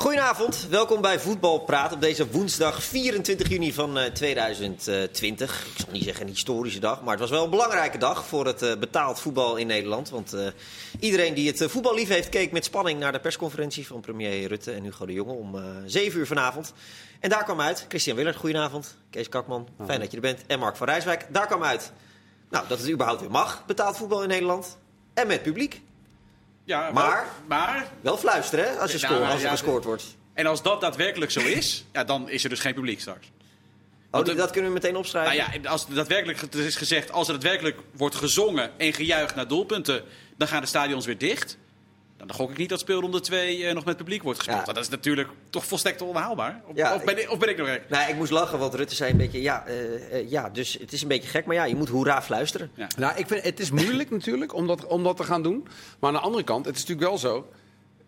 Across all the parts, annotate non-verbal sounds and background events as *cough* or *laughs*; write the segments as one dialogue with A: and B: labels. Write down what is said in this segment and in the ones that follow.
A: Goedenavond, welkom bij Voetbal Praat op deze woensdag 24 juni van eh, 2020. Ik zal niet zeggen een historische dag, maar het was wel een belangrijke dag voor het eh, betaald voetbal in Nederland. Want eh, iedereen die het eh, voetbal lief heeft, keek met spanning naar de persconferentie van premier Rutte en Hugo de Jonge om eh 7 uur vanavond. En daar kwam uit, Christian Willert, goedenavond. Kees Kakman, fijn dat je er bent. En Mark van Rijswijk, daar kwam uit. Nou, dat het überhaupt weer mag, betaald voetbal in Nederland. En met publiek.
B: Ja,
A: Maar-
B: wel- maar
A: Wel fluisteren, hè, als, je scoort, als er
B: ja,
A: gescoord wordt.
B: en als dat daadwerkelijk zo is, ja, dan is er dus geen publiek straks.
A: Oh, dat kunnen we meteen opschrijven.
B: Nou ja, als er daadwerkelijk het is gezegd, als er daadwerkelijk wordt gezongen en gejuicht naar doelpunten, dan gaan de stadions weer dicht. Nou, dan gok ik niet dat speelronde 2 eh, nog met publiek wordt gespeeld.
A: Ja.
B: Want Dat is natuurlijk toch volstrekt onhaalbaar. Of,
A: Ja,
B: of, ben, ik, of ben ik nog gek?
A: Nou, ik moest lachen, want Rutte zei een beetje... Ja, eh, eh, ja, dus het is een beetje gek, maar ja, je moet hoera fluisteren.
C: Nou, ik vind, het is moeilijk *laughs* natuurlijk om dat, om dat te gaan doen. Maar aan de andere kant, het is natuurlijk wel zo.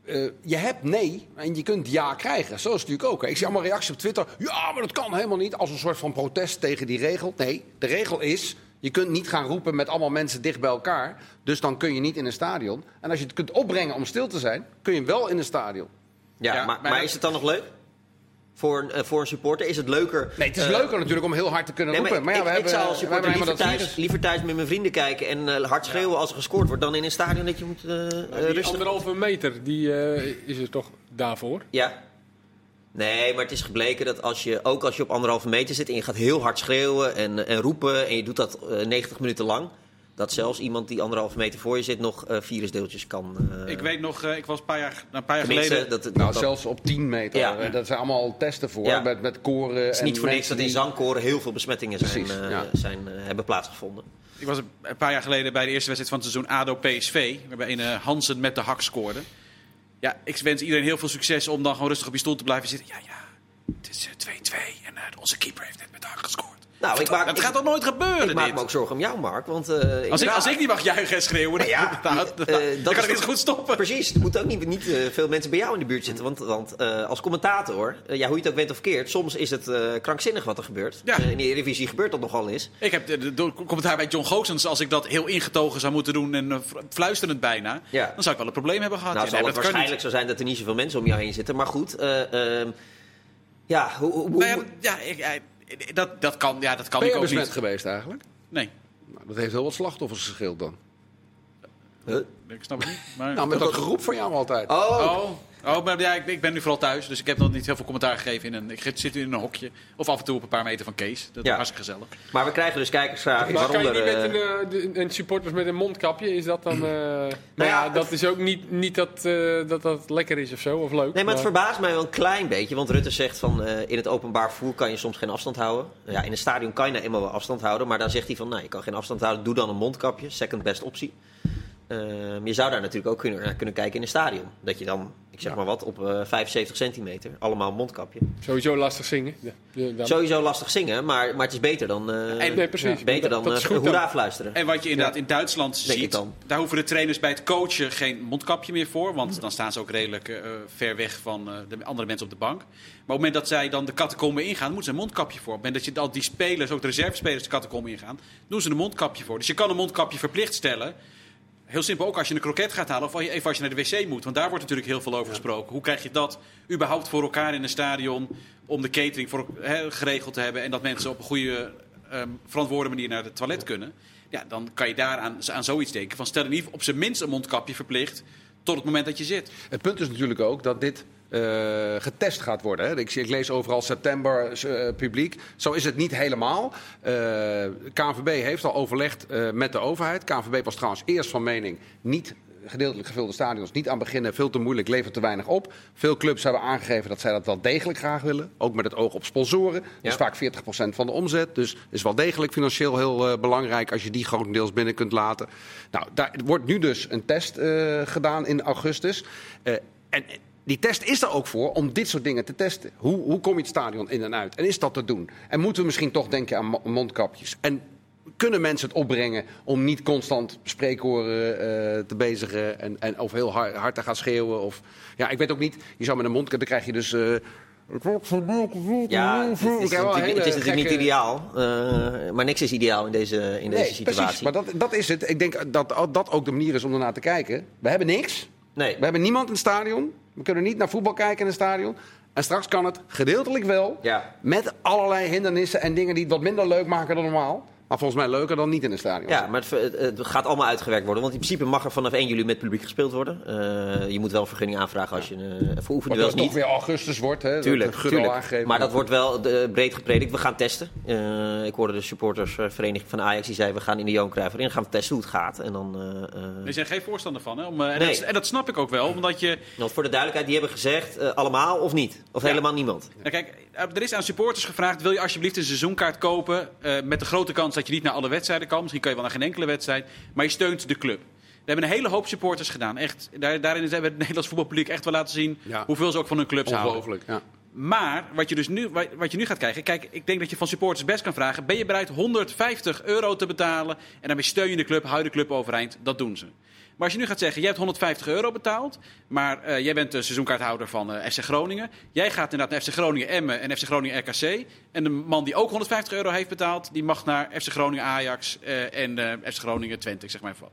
C: eh, je hebt nee en je kunt ja krijgen. Zo is het natuurlijk ook. hè. Ik zie allemaal reacties op Twitter. Ja, maar dat kan helemaal niet. Als een soort van protest tegen die regel. Nee, de regel is. Je kunt niet gaan roepen met allemaal mensen dicht bij elkaar. Dus dan kun je niet in een stadion. En als je het kunt opbrengen om stil te zijn, kun je wel in een stadion.
A: Ja,
B: Ja,
A: maar,
B: maar
A: is het dan nog leuk? Voor een, eh, voor een supporter is het leuker...
C: Nee, het is
A: eh,
C: leuker natuurlijk om heel hard te kunnen
A: Nee,
C: roepen. Maar ja,
A: ik,
C: we
A: ik
C: hebben,
A: zou als
C: we
A: supporter
C: hebben
A: liever thuis,
C: virus.
A: liever thuis met mijn vrienden kijken en eh, hard schreeuwen als er gescoord wordt... dan in een stadion dat je moet eh, eh,
D: Die
A: rustig...
D: anderhalve meter, die eh, is er toch daarvoor?
A: Ja. Nee, maar het is gebleken dat als je, ook als je op anderhalve meter zit... en je gaat heel hard schreeuwen en, en roepen en je doet dat eh, 90 minuten lang... dat zelfs iemand die anderhalve meter voor je zit nog eh virusdeeltjes kan... eh,
B: Ik weet nog, eh, ik was een paar jaar, een paar jaar geleden...
A: dat, dat,
C: Nou,
A: dat-
C: zelfs op 10 meter.
A: Ja.
C: Eh, Dat zijn allemaal testen voor.
A: Ja.
C: Met, met koren.
A: Het is niet voor niks dat in zangkoren heel veel besmettingen zijn,
C: Precies,
A: eh,
C: ja.
A: zijn, eh, hebben plaatsgevonden.
B: Ik was een paar jaar geleden bij de eerste wedstrijd van het seizoen ADO-PSV. Waarbij een eh, Hansen met de hak scoorde. Ja, ik wens iedereen heel veel succes om dan gewoon rustig op je stoel te blijven zitten. Ja, ja, het is eh, 2-2 en eh, onze keeper heeft net met hak gescoord.
A: Nou, ik maak,
B: dat
A: ik-
B: gaat toch nooit gebeuren,
A: Ik maak me ook zorgen om jou, Mark. Want, eh,
B: Als ik, als ik niet mag juichen en schreeuwen, *laughs* dan,
A: Ja,
B: dan, dan,
A: eh,
B: dan kan ik
A: toch-
B: goed stoppen.
A: Precies, er moeten ook niet, niet eh, veel mensen bij jou in de buurt zitten. Want, want als commentator, ja, hoe je het ook bent of keert, soms is het krankzinnig wat er gebeurt.
B: Ja.
A: In de Eredivisie gebeurt dat nogal eens.
B: Ik heb de, de, de commentaar bij John Goossens, als ik dat heel ingetogen zou moeten doen en fluisterend bijna,
A: Ja.
B: dan zou ik wel een probleem hebben gehad.
A: Nou,
B: Ja,
A: zal het
B: dat kan
A: waarschijnlijk zo zijn dat er niet zoveel mensen om jou heen zitten. Maar goed, eh, ehm, ja, hoe... hoe.
B: Nou ja, ja, ik, dat, dat kan, ja, dat kan
C: Ben
B: ik ook
C: besmet
B: niet.
C: geweest eigenlijk?
B: Nee,
C: Nou, dat heeft heel wat slachtoffers gescheeld dan.
A: Huh?
B: ik snap het niet. Maar...
C: Nou, met dat geroep van jou altijd.
A: Oh,
B: Oh, oh maar ja, ik, ik ben nu vooral thuis, dus ik heb nog niet heel veel commentaar gegeven. In een, ik zit nu in een hokje. Of af en toe op een paar meter van Kees. Dat is
A: Ja.
B: hartstikke gezellig.
A: maar we krijgen dus kijkersvragen.
D: Maar kan je
A: waaronder,
D: niet met
A: eh,
D: een, eh, de- een supporters met een mondkapje, is dat dan... *clears throat* eh, nou
A: ja,
D: ja,
A: het-
D: dat is ook niet, niet dat, eh, dat dat lekker is of zo, of leuk.
A: Nee, maar het verbaast mij wel een klein beetje. Want Rutte zegt van eh, in het openbaar vervoer kan je soms geen afstand houden. Ja, in een stadion kan je nou eenmaal wel afstand houden. Maar dan zegt hij van nou, je kan geen afstand houden. Doe dan een mondkapje. Second best optie. Ehm, je zou daar natuurlijk ook kunnen, naar kunnen kijken in een stadion. Dat je dan, ik zeg maar wat, op eh 75 centimeter, allemaal een mondkapje.
D: Sowieso lastig zingen. Ja, ja, dan-
A: Sowieso lastig zingen, maar, maar het is beter dan, eh,
B: En-
D: Nee, precies.
A: beter
D: Dat-
A: dan
D: dat
A: eh, hoera
D: dan.
A: fluisteren.
B: En wat je inderdaad in Duitsland
A: Denk
B: ziet,
A: dan.
B: daar hoeven de trainers bij het coachen geen mondkapje meer voor. Want dan staan ze ook redelijk eh, ver weg van eh, de andere mensen op de bank. Maar op het moment dat zij dan de catacombe ingaan, moeten ze een mondkapje voor. Op het moment dat je al die spelers, ook de reservespelers, de catacombe ingaan, doen ze een mondkapje voor. Dus je kan een mondkapje verplicht stellen. Heel simpel, ook als je een kroket gaat halen of even als je naar de wc moet. Want daar wordt natuurlijk heel veel over gesproken. Hoe krijg je dat überhaupt voor elkaar in een stadion om de catering voor, geregeld te hebben... en dat mensen op een goede, ehm, verantwoorde manier naar het toilet kunnen. Ja, dan kan je daar aan, aan zoiets denken. Van stel in ieder op zijn minst een mondkapje verplicht tot het moment dat je zit.
C: Het punt is natuurlijk ook dat dit eh, getest gaat worden. Hè. Ik, zie- ik lees overal september eh, publiek. Zo is het niet helemaal. Eh KNVB heeft al overlegd eh, met de overheid. KNVB was trouwens eerst van mening niet gedeeltelijk gevulde stadions niet aan beginnen. Veel te moeilijk, levert te weinig op. Veel clubs hebben aangegeven dat zij dat wel degelijk graag willen. Ook met het oog op sponsoren. Dat is vaak 40% van de omzet. Dus is wel degelijk financieel heel eh, belangrijk als je die grotendeels binnen kunt laten. Nou, daar wordt nu dus een test eh, gedaan in augustus. Eh, en die test is er ook voor om dit soort dingen te testen. Hoe, hoe kom je het stadion in en uit? En is dat te doen? En moeten we misschien toch denken aan mo- mondkapjes? En kunnen mensen het opbrengen om niet constant spreekhoren eh, te bezigen en, en of heel hard, hard te gaan schreeuwen? Of, ja, ik weet ook niet. Je zou met een mondkapje, dan krijg je dus. eh,
A: Ja, het is,
C: wel
A: natuurlijk, het is natuurlijk niet ideaal. eh, maar niks is ideaal in deze, in deze
C: Nee,
A: situatie.
C: precies. Maar dat, dat is het. Ik denk dat dat ook de manier is om ernaar te kijken. We hebben niks.
A: Nee.
C: We hebben niemand in het stadion. We kunnen niet naar voetbal kijken in het stadion. En straks kan het gedeeltelijk wel.
A: Ja.
C: Met allerlei hindernissen en dingen die het wat minder leuk maken dan normaal. Maar volgens mij leuker dan niet in het stadion.
A: Ja, maar het, gaat allemaal uitgewerkt worden. Want in principe mag er vanaf 1 juli met publiek gespeeld worden. Eh, je moet wel een vergunning aanvragen als je uh, voor
C: Wat
A: oefenduels
C: het toch
A: niet.
C: weer augustus wordt. Hè?
A: Tuurlijk, tuurlijk.
C: aangegeven.
A: Maar dat wordt wel eh, breed gepredikt. We gaan testen. Eh, ik hoorde de supportersvereniging van Ajax die zei... we gaan in de Johan Cruijff Arena gaan we testen hoe het gaat. En dan, eh, eh,
B: Er zijn geen voorstander van. Hè? Om, eh, en,
A: Nee.
B: dat, en dat snap ik ook wel, omdat je...
A: want voor de duidelijkheid, die hebben gezegd... eh, allemaal of niet? Of
B: Ja.
A: helemaal niemand?
B: Nou, kijk, er is aan supporters gevraagd: wil je alsjeblieft een seizoenkaart kopen? eh, met de grote kans dat je niet naar alle wedstrijden kan. Misschien kan je wel naar geen enkele wedstrijd. Maar je steunt de club. We hebben een hele hoop supporters gedaan. Echt, daar, daarin hebben het Nederlands voetbalpubliek echt wel laten zien
C: Ja.
B: hoeveel ze ook van hun clubs houden.
C: ongelooflijk. Ja.
B: Maar wat je dus nu, wat wat je nu gaat krijgen, kijk, ik denk dat je van supporters best kan vragen: ben je bereid 150 euro te betalen en daarmee steun je de club, hou je de club overeind? Dat doen ze. Maar als je nu gaat zeggen, jij hebt 150 euro betaald, maar eh, jij bent de seizoenkaarthouder van eh, FC Groningen. Jij gaat inderdaad naar FC Groningen Emmen en FC Groningen RKC. En de man die ook 150 euro heeft betaald, die mag naar FC Groningen Ajax eh, en FC Groningen Twente, zeg maar wat.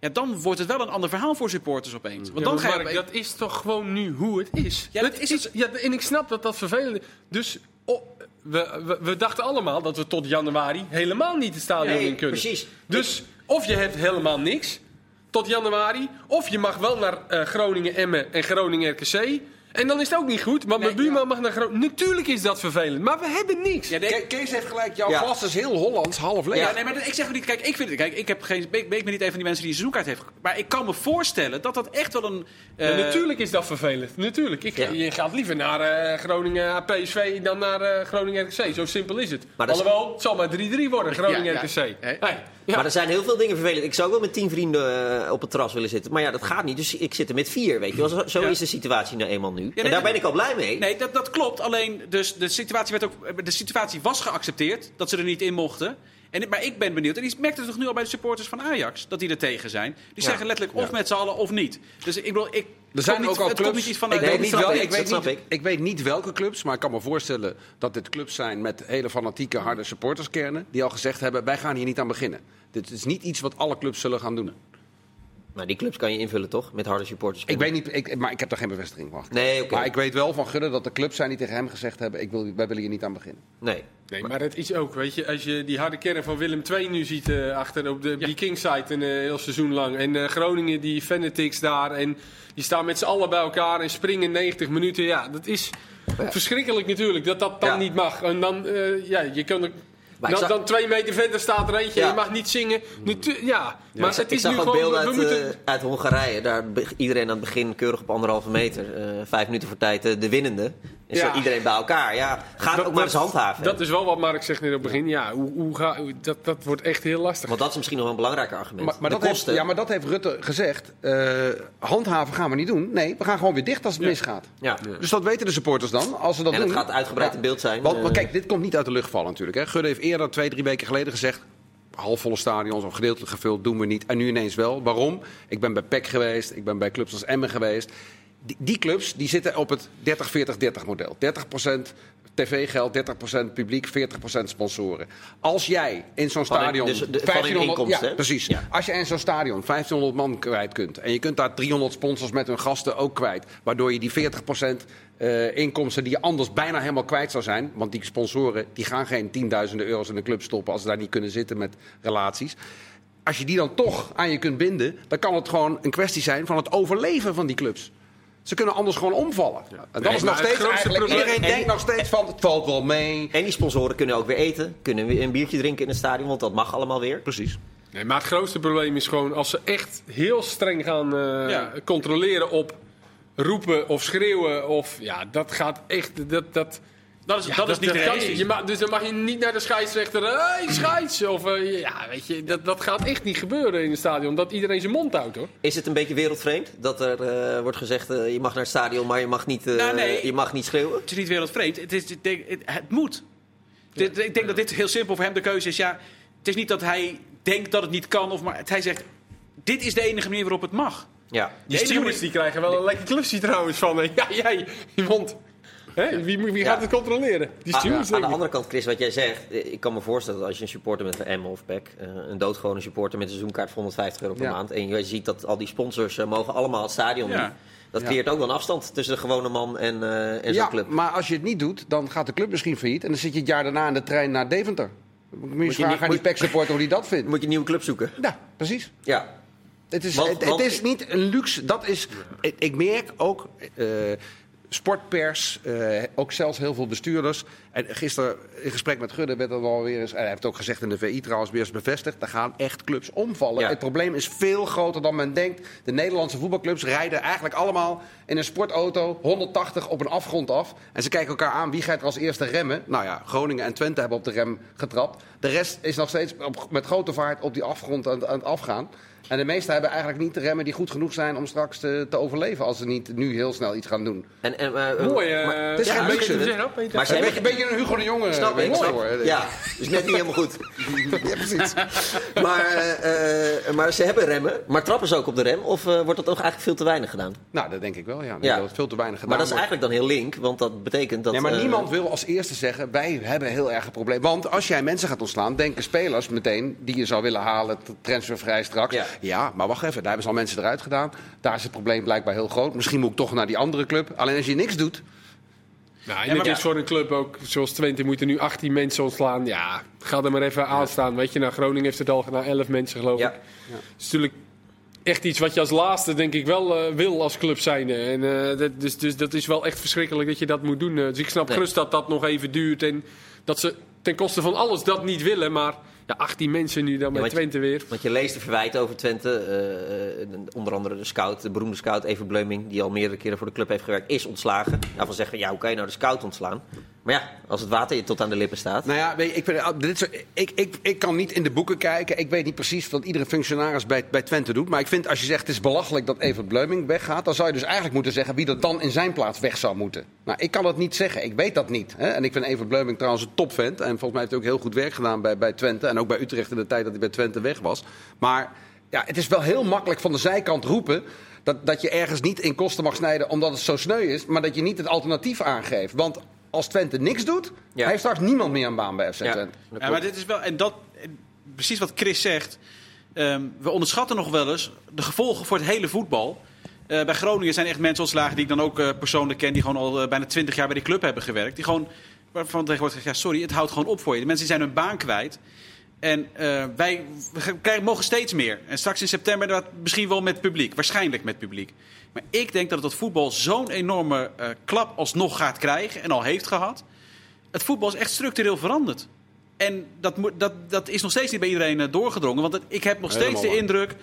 B: Ja, dan wordt het wel een ander verhaal voor supporters opeens. Want
D: Ja,
B: dan
D: maar
B: ga je
D: Mark, dat is toch gewoon nu hoe het is?
B: Ja,
D: dat
B: dat
D: is
B: is
D: het. Ja, en ik snap dat dat vervelend is. Dus oh, we, we, we dachten allemaal dat we tot januari helemaal niet het stadion
A: Nee,
D: in kunnen.
A: precies.
D: Dus of je hebt helemaal niks tot januari, of je mag wel naar eh, Groningen Emmen en Groningen RKC. En dan is het ook niet goed, want mijn
B: Nee,
D: buurman mag naar Groningen. Natuurlijk is dat vervelend, maar we hebben niks.
B: Ja, nee,
C: Ke- Kees heeft gelijk, jouw
A: Ja.
C: glas is heel Hollands, half leeg.
B: Ja, nee, maar ik zeg ook niet. Kijk, ik vind het. Kijk, ik, heb geen, ik, ben- ik ben niet een van die mensen die een seizoenkaart heeft. Maar ik kan me voorstellen dat dat echt wel een.
D: Ja,
B: eh,
D: natuurlijk is dat vervelend. Natuurlijk. Ik,
A: Ja.
D: Je gaat liever naar eh, Groningen PSV dan naar eh, Groningen RKC. Zo simpel is het.
A: Maar
D: Alhoewel, het zal maar 3-3 worden, Groningen
B: Ja, ja.
D: RKC. Hey, ja.
A: Maar er zijn heel veel dingen vervelend. Ik zou ook wel met tien vrienden eh, op het terras willen zitten. Maar ja, dat gaat niet. Dus ik zit er met vier, weet je wel. Zo, zo
B: Ja.
A: is de situatie nou eenmaal nu.
B: nee,
A: en daar ben ik al blij mee.
B: Nee, dat, dat klopt. Alleen dus de, situatie werd ook, de situatie was geaccepteerd dat ze er niet in mochten. En, maar ik ben benieuwd. En die merkte het toch nu al bij de supporters van Ajax dat die er tegen zijn. Die zeggen letterlijk of met z'n allen of niet. Dus ik bedoel, ik.
C: Er zijn
B: kom
C: ook
B: niet,
C: al clubs.
B: niet
C: ik, weet niet wel,
A: ik,
C: ik, niet,
A: ik.
C: ik weet niet welke clubs, maar ik kan me voorstellen dat dit clubs zijn met hele fanatieke, harde supporterskernen. Die al gezegd hebben: wij gaan hier niet aan beginnen. Dit is niet iets wat alle clubs zullen gaan doen.
A: Maar die clubs kan je invullen, toch? Met harde supporters.
C: Ik weet niet, ik, maar ik heb daar geen bevestiging van.
A: Nee, oké.
C: Maar ik weet wel van Gudde dat er clubs zijn die tegen hem gezegd hebben: ik wil, wij willen hier niet aan beginnen.
A: Nee.
D: Nee, maar het is ook, weet je, als je die harde kern van Willem II nu ziet eh, achter op de, die Kingside een eh, heel seizoen lang. En eh, Groningen, die Fanatics daar. En die staan met z'n allen bij elkaar en springen 90 minuten. Ja, dat is verschrikkelijk natuurlijk dat dat dan
A: Ja.
D: niet mag. En dan, eh, ja, je kan er...
A: Maar ik
D: dan,
A: zag-
D: dan twee meter verder staat er eentje en je mag niet zingen. Natu- ja, maar het
A: ik
D: is
A: zag
D: nu
A: ook
D: gewoon...
A: beelden
D: we
A: uit,
D: moeten,
A: eh, uit Hongarije. Daar be- iedereen aan het begin keurig op anderhalve meter. eh, vijf minuten voor tijd eh, de winnende. En zo iedereen bij elkaar. Ja, ga het ook maar eens handhaven.
D: Dat is wel wat Mark zegt op het begin. Ja, hoe, hoe ga, hoe- dat, dat wordt echt heel lastig.
A: Want dat is misschien nog wel een belangrijker argument.
C: Maar, maar
A: de
C: dat heeft,
A: kosten.
C: ja, maar dat heeft Rutte gezegd. eh, handhaven gaan we niet doen. Nee, we gaan gewoon weer dicht als het misgaat.
A: Ja.
C: Dus dat weten de supporters dan, als ze dat
A: En
C: doen.
A: het gaat uitgebreid in beeld zijn.
C: Want, maar kijk, dit komt niet uit de lucht vallen natuurlijk. Hè. Gudde heeft eerder, twee, drie weken geleden gezegd... halfvolle stadions of gedeeltelijk gevuld doen we niet. En nu ineens wel. Waarom? Ik ben bij PEC geweest, ik ben bij clubs als Emmen geweest. Die, die clubs die zitten op het 30-40-30 model. 30% tv-geld, 30% publiek, 40% sponsoren. Als jij in zo'n stadion...
A: dus de- van in inkomsten,
C: ja,
A: hè?
C: precies.
A: Ja.
C: Als je in zo'n stadion 1500 man kwijt kunt... en je kunt daar 300 sponsors met hun gasten ook kwijt... waardoor je die 40% eh, inkomsten die je anders bijna helemaal kwijt zou zijn... want die sponsoren die gaan geen tienduizenden euro's in een club stoppen... als ze daar niet kunnen zitten met relaties... Als je die dan toch aan je kunt binden... dan kan het gewoon een kwestie zijn van het overleven van die clubs. Ze kunnen anders gewoon omvallen. En dat
D: Nee,
C: is nog
D: het
C: steeds eigenlijk...
D: probleem-
C: Iedereen
A: en-
C: denkt nog steeds van, het valt wel mee.
A: En die sponsoren kunnen ook weer eten. Kunnen weer een biertje drinken in het stadion. Want dat mag allemaal weer.
C: Precies.
D: Nee, maar het grootste probleem is gewoon als ze echt heel streng gaan eh,
B: Ja.
D: controleren op roepen of schreeuwen. Of, ja, dat gaat echt. Dat, dat,
B: Dat is,
D: ja,
B: dat is niet
D: kan
B: realistisch.
D: Je mag, dus dan mag je niet naar de scheidsrechter. Hé, scheids! Of, eh, ja, weet je, dat, dat gaat echt niet gebeuren in het stadion. Dat iedereen zijn mond houdt hoor.
A: Is het een beetje wereldvreemd? Dat er eh, wordt gezegd, eh, je mag naar het stadion, maar je mag niet, eh,
B: Nou, nee.
A: je mag niet schreeuwen?
B: Het is niet wereldvreemd. Het, is, het, het moet. Dit- ik denk dat dit heel simpel voor hem de keuze is. Ja, het is niet dat hij denkt dat het niet kan. Of maar hij zegt, dit is de enige manier waarop het mag.
A: Ja.
D: Die stewards die krijgen wel een lekker klusje trouwens van. eh, *laughs* ja, jij, je mond. Hè? Wie, wie gaat
A: Ja.
D: het controleren? Die
A: Ah,
D: stewards,
A: aan de andere kant, Chris, wat jij zegt. eh, Ik kan me voorstellen dat als je een supporter met een Emmen of PEC, eh, een doodgewone supporter met een seizoenkaart van 150 euro per
C: Ja.
A: maand. En je ziet dat al die sponsors eh, mogen allemaal het stadion. Dat
C: Ja.
A: creëert ook wel een afstand tussen de gewone man en, eh en zo'n
C: Ja,
A: club.
C: maar als je het niet doet, dan gaat de club misschien failliet. En dan zit je het jaar daarna in de trein naar Deventer. Moet je eens
A: je
C: vragen aan die
A: moet-
C: PEC-supporter hoe die dat vindt.
A: Moet je een nieuwe club zoeken.
C: Ja, precies.
A: Ja.
C: Het is,
A: Want-
C: het, het
A: want-
C: is niet een luxe. Dat is, ik, ik merk ook eh, sportpers, eh, ook zelfs heel veel bestuurders. En gisteren in gesprek met Gudde werd dat wel weer eens. En hij heeft het ook gezegd in de VI trouwens weer eens bevestigd. Er gaan echt clubs omvallen.
A: Ja.
C: Het probleem is veel groter dan men denkt. De Nederlandse voetbalclubs rijden eigenlijk allemaal in een sportauto 180 op een afgrond af. En ze kijken elkaar aan wie gaat er als eerste remmen. Nou ja, Groningen en Twente hebben op de rem getrapt. De rest is nog steeds op, met grote vaart op die afgrond aan, aan het afgaan. En de meesten hebben eigenlijk niet de remmen die goed genoeg zijn om straks te, te overleven. Als ze niet nu heel snel iets gaan doen.
A: En, en, eh,
D: Mooi, eh,
A: maar-
C: het is
A: ja,
C: geen luxe,
D: Peter.
A: Maar ze
C: Een beetje, beetje een Hugo de Jonge.
A: Snap ik, snap-
C: hoor.
A: Ja, dus net niet helemaal goed. *laughs*
C: ja, precies.
A: Maar, eh, eh, maar ze hebben remmen. Maar trappen ze ook op de rem? Of wordt dat ook eigenlijk veel te weinig gedaan?
C: Nou, dat denk ik wel. Ja. Dat wordt veel te weinig gedaan.
A: Maar dat is
C: wordt.
A: eigenlijk dan heel link. Want dat betekent dat...
C: Ja, maar niemand wil als eerste zeggen, wij hebben heel erg een probleem. Want als jij mensen gaat ontslaan, denken spelers meteen die je zou willen halen, transfervrij straks.
A: Ja.
C: Ja. maar wacht even, daar hebben ze al mensen eruit gedaan. Daar is het probleem blijkbaar heel groot. Misschien moet ik toch naar die andere club. Alleen als je niks doet,
D: Nou, en
B: Ja, maar-
D: het is voor een club ook, zoals Twente, moeten nu 18 mensen ontslaan. Ja, ga er maar even aan staan. Weet je, nou, Groningen heeft het al gedaan, 11 mensen geloof
A: Ja.
D: ik. Het is natuurlijk echt iets wat je als laatste, denk ik, wel eh, wil als club zijn. En, eh, dat, dus, dus dat is wel echt verschrikkelijk dat je dat moet doen. Eh, Dus ik snap
A: Nee.
D: gerust dat dat nog even duurt. En dat ze ten koste van alles dat niet willen. Maar ja, 18 mensen nu dan
A: je-
D: Twente weer.
A: Want je leest de verwijten over Twente. eh, eh, onder andere de scout, de beroemde scout Even Bleuming, die al meerdere keren voor de club heeft gewerkt, is ontslagen. Daarvan zeggen ja, hoe kan je nou de scout ontslaan? Maar ja, als het water je tot aan de lippen staat.
C: Nou ja, ik, dit ik, ik, ik kan niet in de boeken kijken. Ik weet niet precies wat iedere functionaris bij, bij Twente doet. Maar ik vind als je zegt het is belachelijk dat Evert Bleuming weggaat... dan zou je dus eigenlijk moeten zeggen wie er dan in zijn plaats weg zou moeten. Nou, ik kan dat niet zeggen. Ik weet dat niet. Hè? En ik vind Evert Bleuming trouwens een topvent. En volgens mij heeft hij ook heel goed werk gedaan bij, bij Twente. En ook bij Utrecht in de tijd dat hij bij Twente weg was. Maar ja, het is wel heel makkelijk van de zijkant roepen... Dat, dat je ergens niet in kosten mag snijden omdat het zo sneu is... maar dat je niet het alternatief aangeeft. Want als Twente niks doet,
A: Ja.
C: heeft straks niemand meer een baan bij FC
A: Ja,
C: Twente.
B: Ja, maar dit is wel, en dat, precies wat Chris zegt. ehm, we onderschatten nog wel eens de gevolgen voor het hele voetbal. Eh, bij Groningen zijn echt mensen ontslagen die ik dan ook eh, persoonlijk ken, die gewoon al eh, bijna twintig jaar bij die club hebben gewerkt. Die gewoon, waarvan tegenwoordig gezegd, ja, sorry, het houdt gewoon op voor je. De mensen die zijn hun baan kwijt. En eh, wij krijgen, mogen steeds meer. En straks in september dat misschien wel met publiek. Waarschijnlijk met publiek. Maar ik denk dat het voetbal zo'n enorme eh, klap alsnog gaat krijgen. En al heeft gehad. Het voetbal is echt structureel veranderd. En dat, dat, dat is nog steeds niet bij iedereen eh, doorgedrongen. Want het- ik heb nog steeds
C: Helemaal
B: de indruk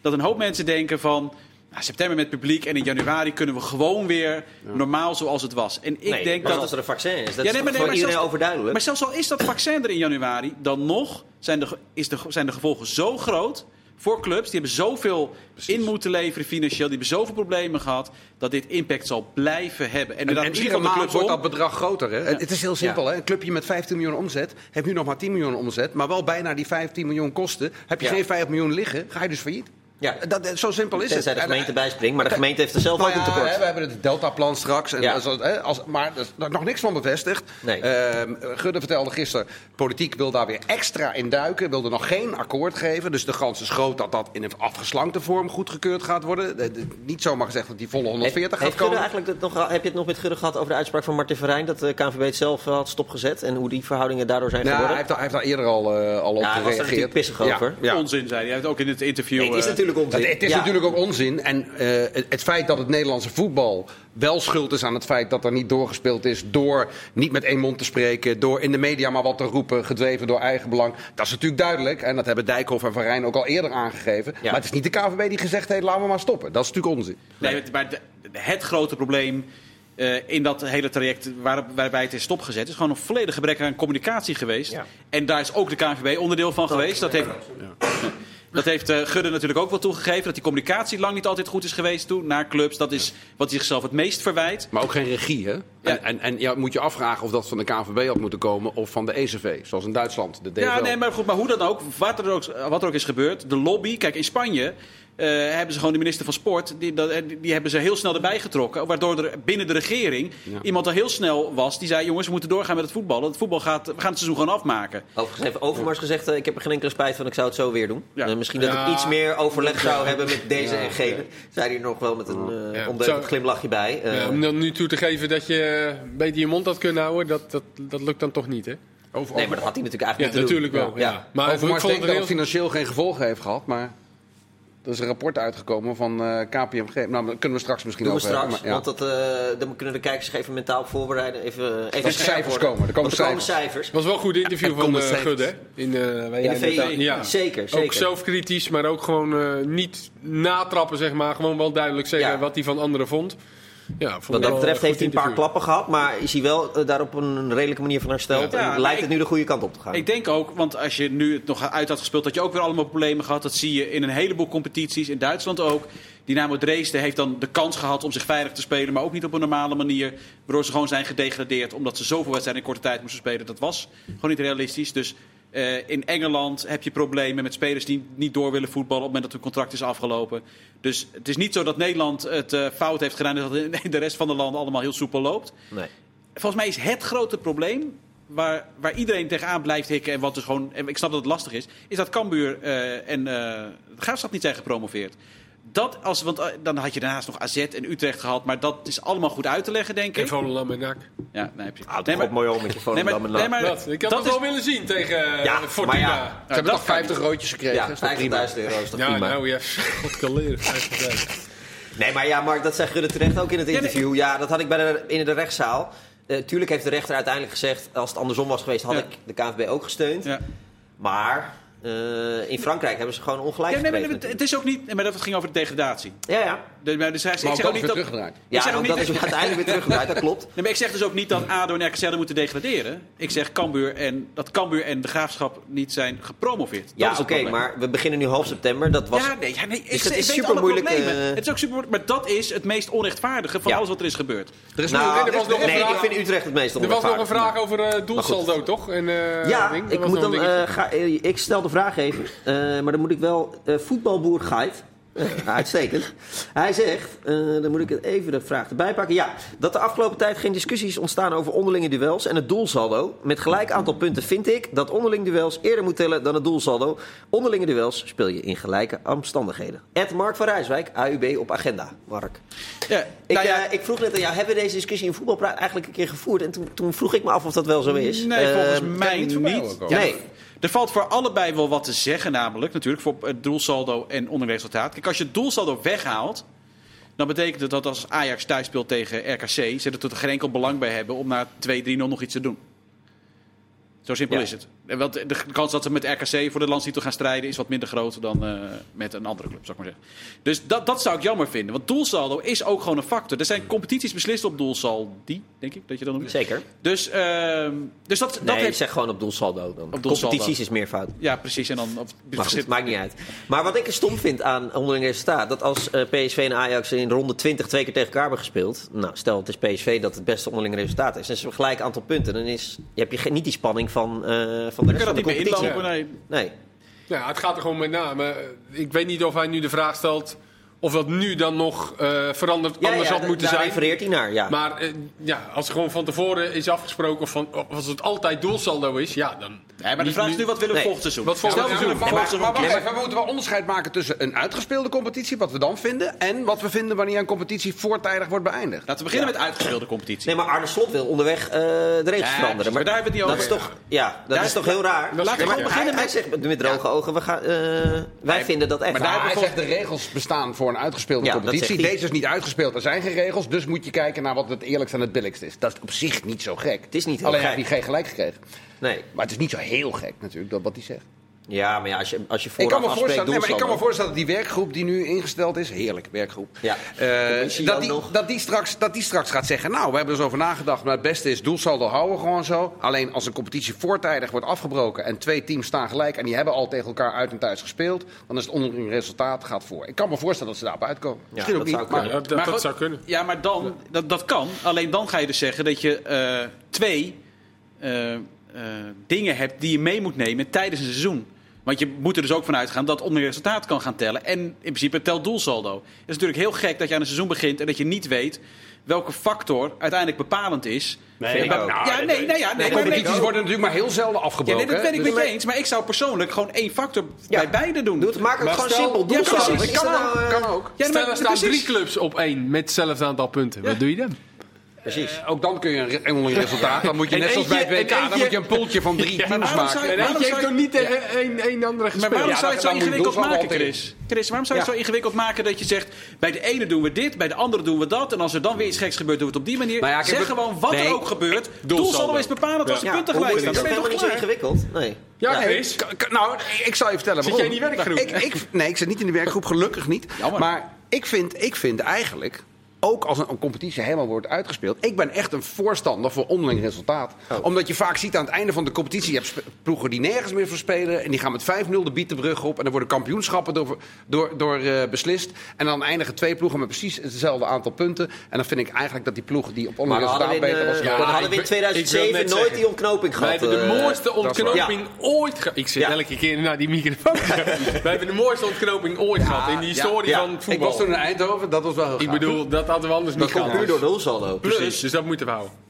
B: dat een hoop mensen denken van... Nou, september met publiek en in januari kunnen we gewoon weer normaal zoals het was. En ik
A: nee,
B: denk
A: maar
B: dat...
A: als er een vaccin is, dat
B: Ja,
A: is
B: maar nee,
A: iedereen
B: zelfs-
A: overduidelijk.
B: Maar zelfs al is dat vaccin er in januari, dan nog zijn de, is de, zijn de gevolgen zo groot voor clubs. Die hebben zoveel in moeten leveren financieel. Die hebben zoveel problemen gehad. Dat dit impact zal blijven hebben. En,
C: En, en
B: misschien
C: iedere maand wordt
B: om.
C: dat bedrag groter. Hè? Het is heel simpel. Hè? Een clubje met 15 miljoen omzet heeft nu nog maar 10 miljoen omzet. Maar wel bijna die 15 miljoen kosten. Heb je
A: Ja.
C: geen 5 miljoen liggen, ga je dus failliet.
A: Ja.
C: Dat, dat- zo simpel is
A: Tenzij
C: het.
A: de
C: En-
A: gemeente bijspringt, maar de gemeente heeft er zelf
C: Nou
A: ook een tekort.
C: we hebben het Deltaplan straks. En
A: Ja.
C: als, maar er is nog niks van bevestigd.
A: Nee.
C: Ehm, Gudde vertelde gisteren, politiek wil daar weer extra in duiken. Wilde nog geen akkoord geven. Dus de kans is groot dat dat in een afgeslankte vorm goedgekeurd gaat worden. De- de- niet zomaar gezegd dat die volle 140
A: heeft
C: gaat komen.
A: eigenlijk het nog, heb je het nog met Gudde gehad over de uitspraak van Martin Verijn... dat de KNVB het zelf eh, had stopgezet en hoe die verhoudingen daardoor zijn
C: Nou, hij
A: geworden?
C: heeft, daar- hij heeft daar eerder al, eh, al op
A: Ja, hij was er
C: gereageerd.
A: natuurlijk pissig over.
B: Onzin, zei hij. Hij heeft ook in het interview...
A: Nee, het is
B: eh,
A: natuurlijk onzin.
C: Het, het is
A: Ja.
C: natuurlijk ook onzin. En eh, het, het feit dat het Nederlandse voetbal wel schuld is aan het feit dat er niet doorgespeeld is. door niet met één mond te spreken. door in de media maar wat te roepen. gedreven door eigen belang. Dat is natuurlijk duidelijk. En dat hebben Dijkhoff en Van Rijn ook al eerder aangegeven. Maar het is niet de KVB die gezegd heeft: laten we maar stoppen. Dat is natuurlijk onzin.
B: Nee, het- maar de- het grote probleem eh, in dat hele traject waar, waarbij het is stopgezet... is gewoon een volledig gebrek aan communicatie geweest.
A: Ja.
B: En daar is ook de KNVB onderdeel van geweest. Dat heeft, dat heeft eh, Gudde natuurlijk ook wel toegegeven. Dat die communicatie lang niet altijd goed is geweest toen naar clubs. Dat is wat hij zichzelf het meest verwijt.
C: Maar ook geen regie, hè?
B: Ja.
C: En, en, en ja, moet je afvragen of dat van de KNVB had moeten komen of van de ECV, zoals in Duitsland, de DFL.
B: Ja, nee, maar goed, maar hoe dan ook, wat er ook, wat er ook is gebeurd, de lobby, kijk in Spanje. Eh, hebben ze gewoon de minister van Sport, die, dat, eh, die, die hebben ze heel snel erbij getrokken. Waardoor er binnen de regering
C: Ja.
B: iemand al heel snel was die zei: jongens, we moeten doorgaan met het voetbal. Het voetbal gaat, we gaan het seizoen gewoon afmaken.
A: Overigens heeft Overmars gezegd, eh, ik heb er geen enkele spijt van, ik zou het zo weer doen.
B: Ja.
A: Eh, misschien dat
D: Ja.
A: ik iets meer overleg zou hebben met deze en gene. Zei hij nog wel met een uh,
D: Ja.
A: ondeugend glimlachje bij. Eh,
D: Ja, om dan nu toe te geven dat je een beetje je mond had kunnen houden, dat, dat, dat lukt dan toch niet, hè?
C: Over,
A: nee, maar dat had hij natuurlijk
D: Ja,
A: eigenlijk moeten
D: natuurlijk
A: doen.
D: wel. Ja. Maar ik
C: Overmars
D: vond
C: denkt
D: het
C: dat het
D: heel...
C: financieel geen gevolgen heeft gehad, maar er is een rapport uitgekomen van eh, KPMG. Nou, daar kunnen we straks misschien
A: Doen we
C: over
A: straks,
C: hebben. maar ja.
A: want dat, eh, dan kunnen de kijkers zich even mentaal voorbereiden. Even, even
C: er cijfers
A: worden.
C: komen, er komen
A: er
C: cijfers.
D: was wel een goed interview
C: Er
D: van uh? In, eh, waar
A: In de
D: net
A: VI,
D: aan- ja.
A: zeker, zeker.
D: Ook zelfkritisch, maar ook gewoon eh, niet natrappen, zeg maar. Gewoon wel duidelijk zeggen
A: Ja.
D: wat hij van anderen vond. Ja,
A: Wat dat betreft heeft hij een paar klappen gehad, maar is hij wel eh, daar op een redelijke manier van hersteld.
D: Ja.
A: en
B: Ja, maar
A: lijkt
B: ik-
A: het nu de goede kant op te gaan.
B: Ik denk ook, want als je nu het nog uit had gespeeld, had je ook weer allemaal problemen gehad. Dat zie je in een heleboel competities, in Duitsland ook. Dynamo Dresden heeft dan de kans gehad om zich veilig te spelen, maar ook niet op een normale manier. Waardoor ze gewoon zijn gedegradeerd, omdat ze zoveel wedstrijden in korte tijd moesten spelen. Dat was gewoon niet realistisch. Dus eh, in Engeland heb je problemen met spelers die niet door willen voetballen op het moment dat hun contract is afgelopen. Dus het is niet zo dat Nederland het eh, fout heeft gedaan en dat in de rest van de landen allemaal heel soepel loopt
A: nee.
B: volgens mij is het grote probleem waar, waar iedereen tegenaan blijft hikken en wat dus gewoon, en ik snap dat het lastig is, is dat Cambuur eh, en de Graafschap niet zijn gepromoveerd. Dat als, want eh, dan had je daarnaast nog AZ en Utrecht gehad, maar dat is allemaal goed uit te leggen, denk
D: En
B: ik.
D: Volendam en NAC.
B: Ja, nee, heb je.
A: Ah,
B: nee,
A: mooi om met je Volendam *laughs* en
B: nee, maar
D: Wat? Ik had
B: dat is,
D: wel willen zien tegen eh,
A: Ja,
D: Fortuna.
A: maar ja.
C: Ze hebben
B: dat
C: toch
B: kan
C: 50 roodjes gekregen.
A: Ja,
C: is toch prima?
A: 50.000 euro is toch
D: Ja,
A: prima.
D: nou ja. *laughs* God kan leren. 50.000.
A: Nee, maar ja, Mark, dat zei Gudde terecht ook in het interview. Ja, dat had ik bij de, in de rechtszaal. Eh, tuurlijk heeft de rechter uiteindelijk gezegd... als het andersom was geweest, had
B: Ja.
A: ik de KNVB ook gesteund.
B: Ja.
A: Maar eh, in Frankrijk hebben ze gewoon ongelijk
B: Ja, nee, het is ook niet, maar dat ging over de degradatie.
A: ja, ja.
B: De, maar dus hij, ik
C: Maar ook
B: zeg ook
C: dat
B: niet dat,
C: teruggedraaid.
B: ik
A: Ja,
B: ook niet
A: dat is uiteindelijk weer teruggedraaid, dat klopt.
B: Nee, maar ik zeg dus ook niet dat ADO en RKC moeten degraderen. Ik zeg Cambuur en, dat Cambuur en de Graafschap niet zijn gepromoveerd. Dat
A: Ja, oké, maar we beginnen nu half september. Dat was...
B: Ja, nee, ja, nee ik,
A: Dus dat
B: ik
A: is super moeilijk, eh,
B: Het is ook super moeilijk, maar dat is het meest onrechtvaardige van
A: Ja.
B: alles wat er is gebeurd.
C: Er is
A: nou,
C: nu,
D: er was nog een
A: nee,
D: vraag-
A: ik vind Utrecht het meest
D: Er was nog een
A: onrechtvaardig.
D: vraag over eh doelsaldo, toch? En, eh,
A: Ja, ik, moet dan, ik stel de vraag even, eh, maar dan moet ik wel eh, voetbalboer Gijs. eh, uitstekend. Hij zegt, eh, dan moet ik het even de vraag erbij pakken. Ja, dat de afgelopen tijd geen discussies ontstaan over onderlinge duels en het doelsaldo. Met gelijk aantal punten vind ik dat onderlinge duels eerder moet tellen dan het doelsaldo. Onderlinge duels speel je in gelijke omstandigheden. Ed Mark van Rijswijk, AUB op agenda. Mark.
B: Ja,
A: Ik,
B: nou ja,
A: eh, ik vroeg net aan jou, hebben we deze discussie in voetbalpraat eigenlijk een keer gevoerd? En toen, toen vroeg ik me af of dat wel zo is.
B: nee, volgens mij
C: niet
A: nee.
B: Er valt voor allebei wel wat te zeggen, namelijk natuurlijk voor het doelsaldo en onderling resultaat. Kijk, als je het doelsaldo weghaalt, dan betekent het dat als Ajax thuis speelt tegen RKC, ze er tot geen enkel belang bij hebben om na 2-3-0 nog iets te doen. Zo simpel
A: Ja.
B: is het. Want de kans dat ze met RKC voor de landstitel gaan strijden is wat minder groot dan eh, met een andere club, zou ik maar zeggen. Dus dat, dat zou ik jammer vinden. Want doelsaldo is ook gewoon een factor. Er zijn competities beslist op doelsaldi, denk ik dat je dan noemt.
A: Zeker.
B: Dus, ehm, dus dat, dat
A: ik
B: heeft...
A: zeg gewoon op doelsaldo dan.
B: Op doelsaldo.
A: Competities is meer fout.
B: Ja, precies. En dan op
A: Maar goed, maakt niet uit. Maar wat ik er stom vind aan onderling resultaat... dat als eh, PSV en Ajax in ronde 20 twee keer tegen elkaar hebben gespeeld... nou, stel het is PSV dat het beste onderling resultaat is... en ze hebben gelijk aantal punten... dan is, heb je niet die spanning van, eh, van de rest
B: kan
A: van de
B: niet meer
A: competitie.
B: inlopen. Nee.
A: Nee.
D: Ja, het gaat er gewoon met name. Eh, Ik weet niet of hij nu de vraag stelt of dat nu dan nog eh, veranderd
A: Ja,
D: anders
A: ja,
D: had moeten
A: daar
D: zijn.
A: refereert hij naar, ja.
D: Maar eh, ja, als er gewoon van tevoren is afgesproken of, van, of als het altijd doelsaldo is, ja dan.
B: Nee, maar de vraag is nu, wat willen we
A: Nee.
B: volgend seizoen?
D: Wat volgend
B: we
D: seizoen?
B: willen
C: Maar,
B: volgend
C: maar, maar
B: seizoen
C: wacht even, we moeten wel onderscheid maken tussen een uitgespeelde competitie, wat we dan vinden, en wat we vinden wanneer een competitie voortijdig wordt beëindigd.
B: Laten we beginnen met uitgespeelde competitie.
A: Nee, maar Arne Slot wil onderweg eh, de regels
B: Ja,
A: veranderen.
B: maar daar hebben we het niet
A: dat
B: over.
A: Is toch, ja, dat
B: Daar-
A: is toch heel raar.
D: ja.
A: hij, hij zegt met, met droge ogen, we gaan, eh, wij vinden dat echt.
C: Maar
B: daar hebben we
C: zegt de regels bestaan voor een uitgespeelde
A: Ja,
C: competitie.
A: hij.
C: Deze is niet uitgespeeld, er zijn geen regels. Dus moet je kijken naar wat het eerlijkst en het billigst is. Dat is op zich niet zo gek.
A: Het is niet heel
C: Alleen
A: gek.
C: heb je geen gelijk gekregen.
A: Nee.
C: Maar het is niet zo heel gek natuurlijk, dat wat hij zegt.
A: Ja, maar ja, als je, als je
C: Ik kan,
A: vooraf
C: me
A: afspreekt
C: voorstellen, nee, maar ik kan me voorstellen dat die werkgroep die nu ingesteld is, heerlijk werkgroep,
A: Ja.
C: eh,
A: Commissie
C: dat, die,
A: nog.
C: dat, die straks, dat die straks gaat zeggen, nou, we hebben er eens over nagedacht, maar het beste is doelsaldo houden gewoon zo. Alleen als een competitie voortijdig wordt afgebroken en twee teams staan gelijk en die hebben al tegen elkaar uit en thuis gespeeld, dan is het onderling resultaat gaat voor. Ik kan me voorstellen dat ze daarop uitkomen. Misschien ook
A: dat
C: niet,
A: zou
C: maar
A: kunnen.
D: Ja, dat
B: Maar
D: dat zou kunnen.
B: Ja, maar dan, dat, dat kan. Alleen dan ga je dus zeggen dat je eh, twee eh, eh, dingen hebt die je mee moet nemen tijdens een seizoen. Want je moet er dus ook van uitgaan dat onder resultaat kan gaan tellen. En in principe telt doelsaldo. Het is natuurlijk heel gek dat je aan een seizoen begint en dat je niet weet welke factor uiteindelijk bepalend is.
A: Ik
B: Ja,
A: ook.
B: ja, nee, nee, ja, nee,
C: de
B: maar-
C: competities
B: nee,
C: worden natuurlijk maar heel zelden
B: ja,
C: afgebroken.
B: nee, dat ben ik met
C: Dus-
B: je eens. Maar ik zou persoonlijk gewoon één factor
A: Ja.
B: bij beide doen.
A: Doe het, maak het
D: Maar
A: gewoon
D: stel-
A: simpel.
B: Ja,
A: Doelsaldo.
B: precies.
C: Kan,
A: nou,
C: ook,
A: eh,
C: kan ook.
B: Ja,
D: Stel, er staan
B: precies.
D: drie clubs op één met hetzelfde aantal punten. Wat doe je dan?
A: Precies.
C: Eh, Ook dan kun je een *laughs* resultaat. Dan moet je
D: En
C: net zoals bij het WK, dan
D: eentje-
C: moet je een poeltje van drie *laughs*
D: Ja,
C: teams
B: waarom zou
C: maken.
B: je-
D: En
B: waarom
D: eentje
B: zou
D: heeft
B: je-
D: toch niet tegen één, één andere
B: Maar
D: gespeeld?
B: waarom
C: Ja,
B: zou je het zo ingewikkeld maken, Chris? Chris, waarom zou je het zo ingewikkeld maken dat je zegt... bij de ene doen we dit, bij de andere doen we dat... en als er dan weer iets geks gebeurt, doen we het op die manier.
C: Nou ja,
B: zeg gewoon wat
C: Nee.
B: er ook gebeurt.
D: Doelsaldo.
B: Is bepalend als de
A: Ja,
B: punten gelijk
A: is
B: Dan
A: dat
B: ben je
A: helemaal
B: toch
A: niet zo ingewikkeld? Nee.
D: Ja,
A: Ja.
D: Chris.
C: Nou, ik zal je vertellen
D: Zit
C: waarom.
D: jij in die werkgroep?
C: Ik, ik, nee, ik zit niet in die werkgroep, gelukkig niet. Maar ik vind, ik vind eigenlijk, ook als een, een competitie helemaal wordt uitgespeeld... ik ben echt een voorstander voor onderling resultaat.
A: Oh.
C: Omdat je vaak ziet aan het einde van de competitie... je hebt ploegen die nergens meer voor spelen... en die gaan met 5-0 de bietenbrug op... en dan worden kampioenschappen door, door, door eh, beslist. En dan eindigen twee ploegen met precies hetzelfde aantal punten. En dan vind ik eigenlijk dat die ploegen die op
A: Maar
C: onderling
A: we
C: resultaat beter
A: eh,
C: was...
A: dan hadden we in
D: ik wil- ik wil
A: 2007
D: net
A: nooit
D: zeggen.
A: die ontknoping
D: Wij
A: gehad.
D: hebben de
A: eh,
D: mooiste ontknoping ooit gehad. Ik zit
A: Ja.
D: elke keer naar die microfoon. *laughs* Wij hebben de mooiste ontknoping ooit gehad in de historie
A: ja.
D: van het
C: Ik
D: voetbal.
C: was toen in Eindhoven, dat was wel heel
D: Ik bedoel, dat hadden we anders niet
A: Dat komt
D: gehad.
A: puur door doelsaldo.
D: Precies, dus dat moeten we houden.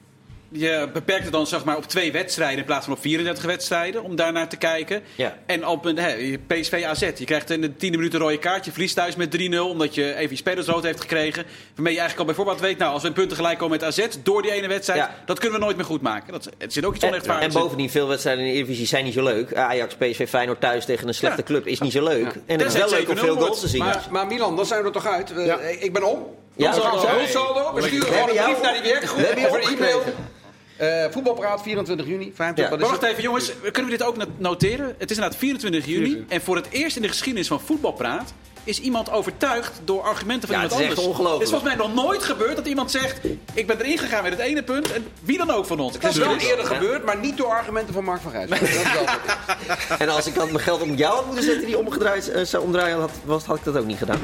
B: Je beperkt het dan zeg maar, op twee wedstrijden in plaats van op 34 wedstrijden. Om daarnaar te kijken.
A: Ja.
B: En op een hè, PSV AZ. Je krijgt in de tiende minuut een rode kaart. Je verliest thuis met 3-0. Omdat je even je spelers rood heeft gekregen. Waarmee je eigenlijk al bijvoorbeeld weet. Nou, als we punten gelijk komen met AZ. Door die ene wedstrijd.
A: Ja.
B: Dat kunnen we nooit meer goed maken. Dat, er zit ook iets
A: En,
B: onrechtvaardigs
A: en
B: in.
A: bovendien, veel wedstrijden in de Eredivisie zijn niet zo leuk. Ajax, PSV, Feyenoord thuis tegen een slechte
B: Ja.
A: club is niet zo leuk. En het is wel
B: het
A: leuk om
B: 7-0
A: veel goals te zien.
C: Maar, maar Milan, dan zijn we er toch uit. Ik ben om.
A: Ja,
C: we gaan
A: saldo.
C: zo saldo. We sturen gewoon een brief naar die werkgroep. of een e-mail. Eh, voetbalpraat 24 juni. 25,
A: Ja.
B: wacht even jongens, kunnen we dit ook not- noteren? Het is inderdaad 24 juni. En voor het eerst in de geschiedenis van voetbalpraat is iemand overtuigd door argumenten van
A: Ja, het
B: iemand
A: is echt
B: anders.
A: ongelooflijk.
B: Het is volgens mij nog nooit gebeurd dat iemand zegt... ik ben erin gegaan met het ene punt en wie dan ook van ons.
C: Het is wel eerder gebeurd, maar niet door argumenten van Mark van Rijs. *laughs*
A: En als ik dan mijn geld op jou had moeten zetten die omgedraaid eh, zou omdraaien had, was, had ik dat ook niet gedaan.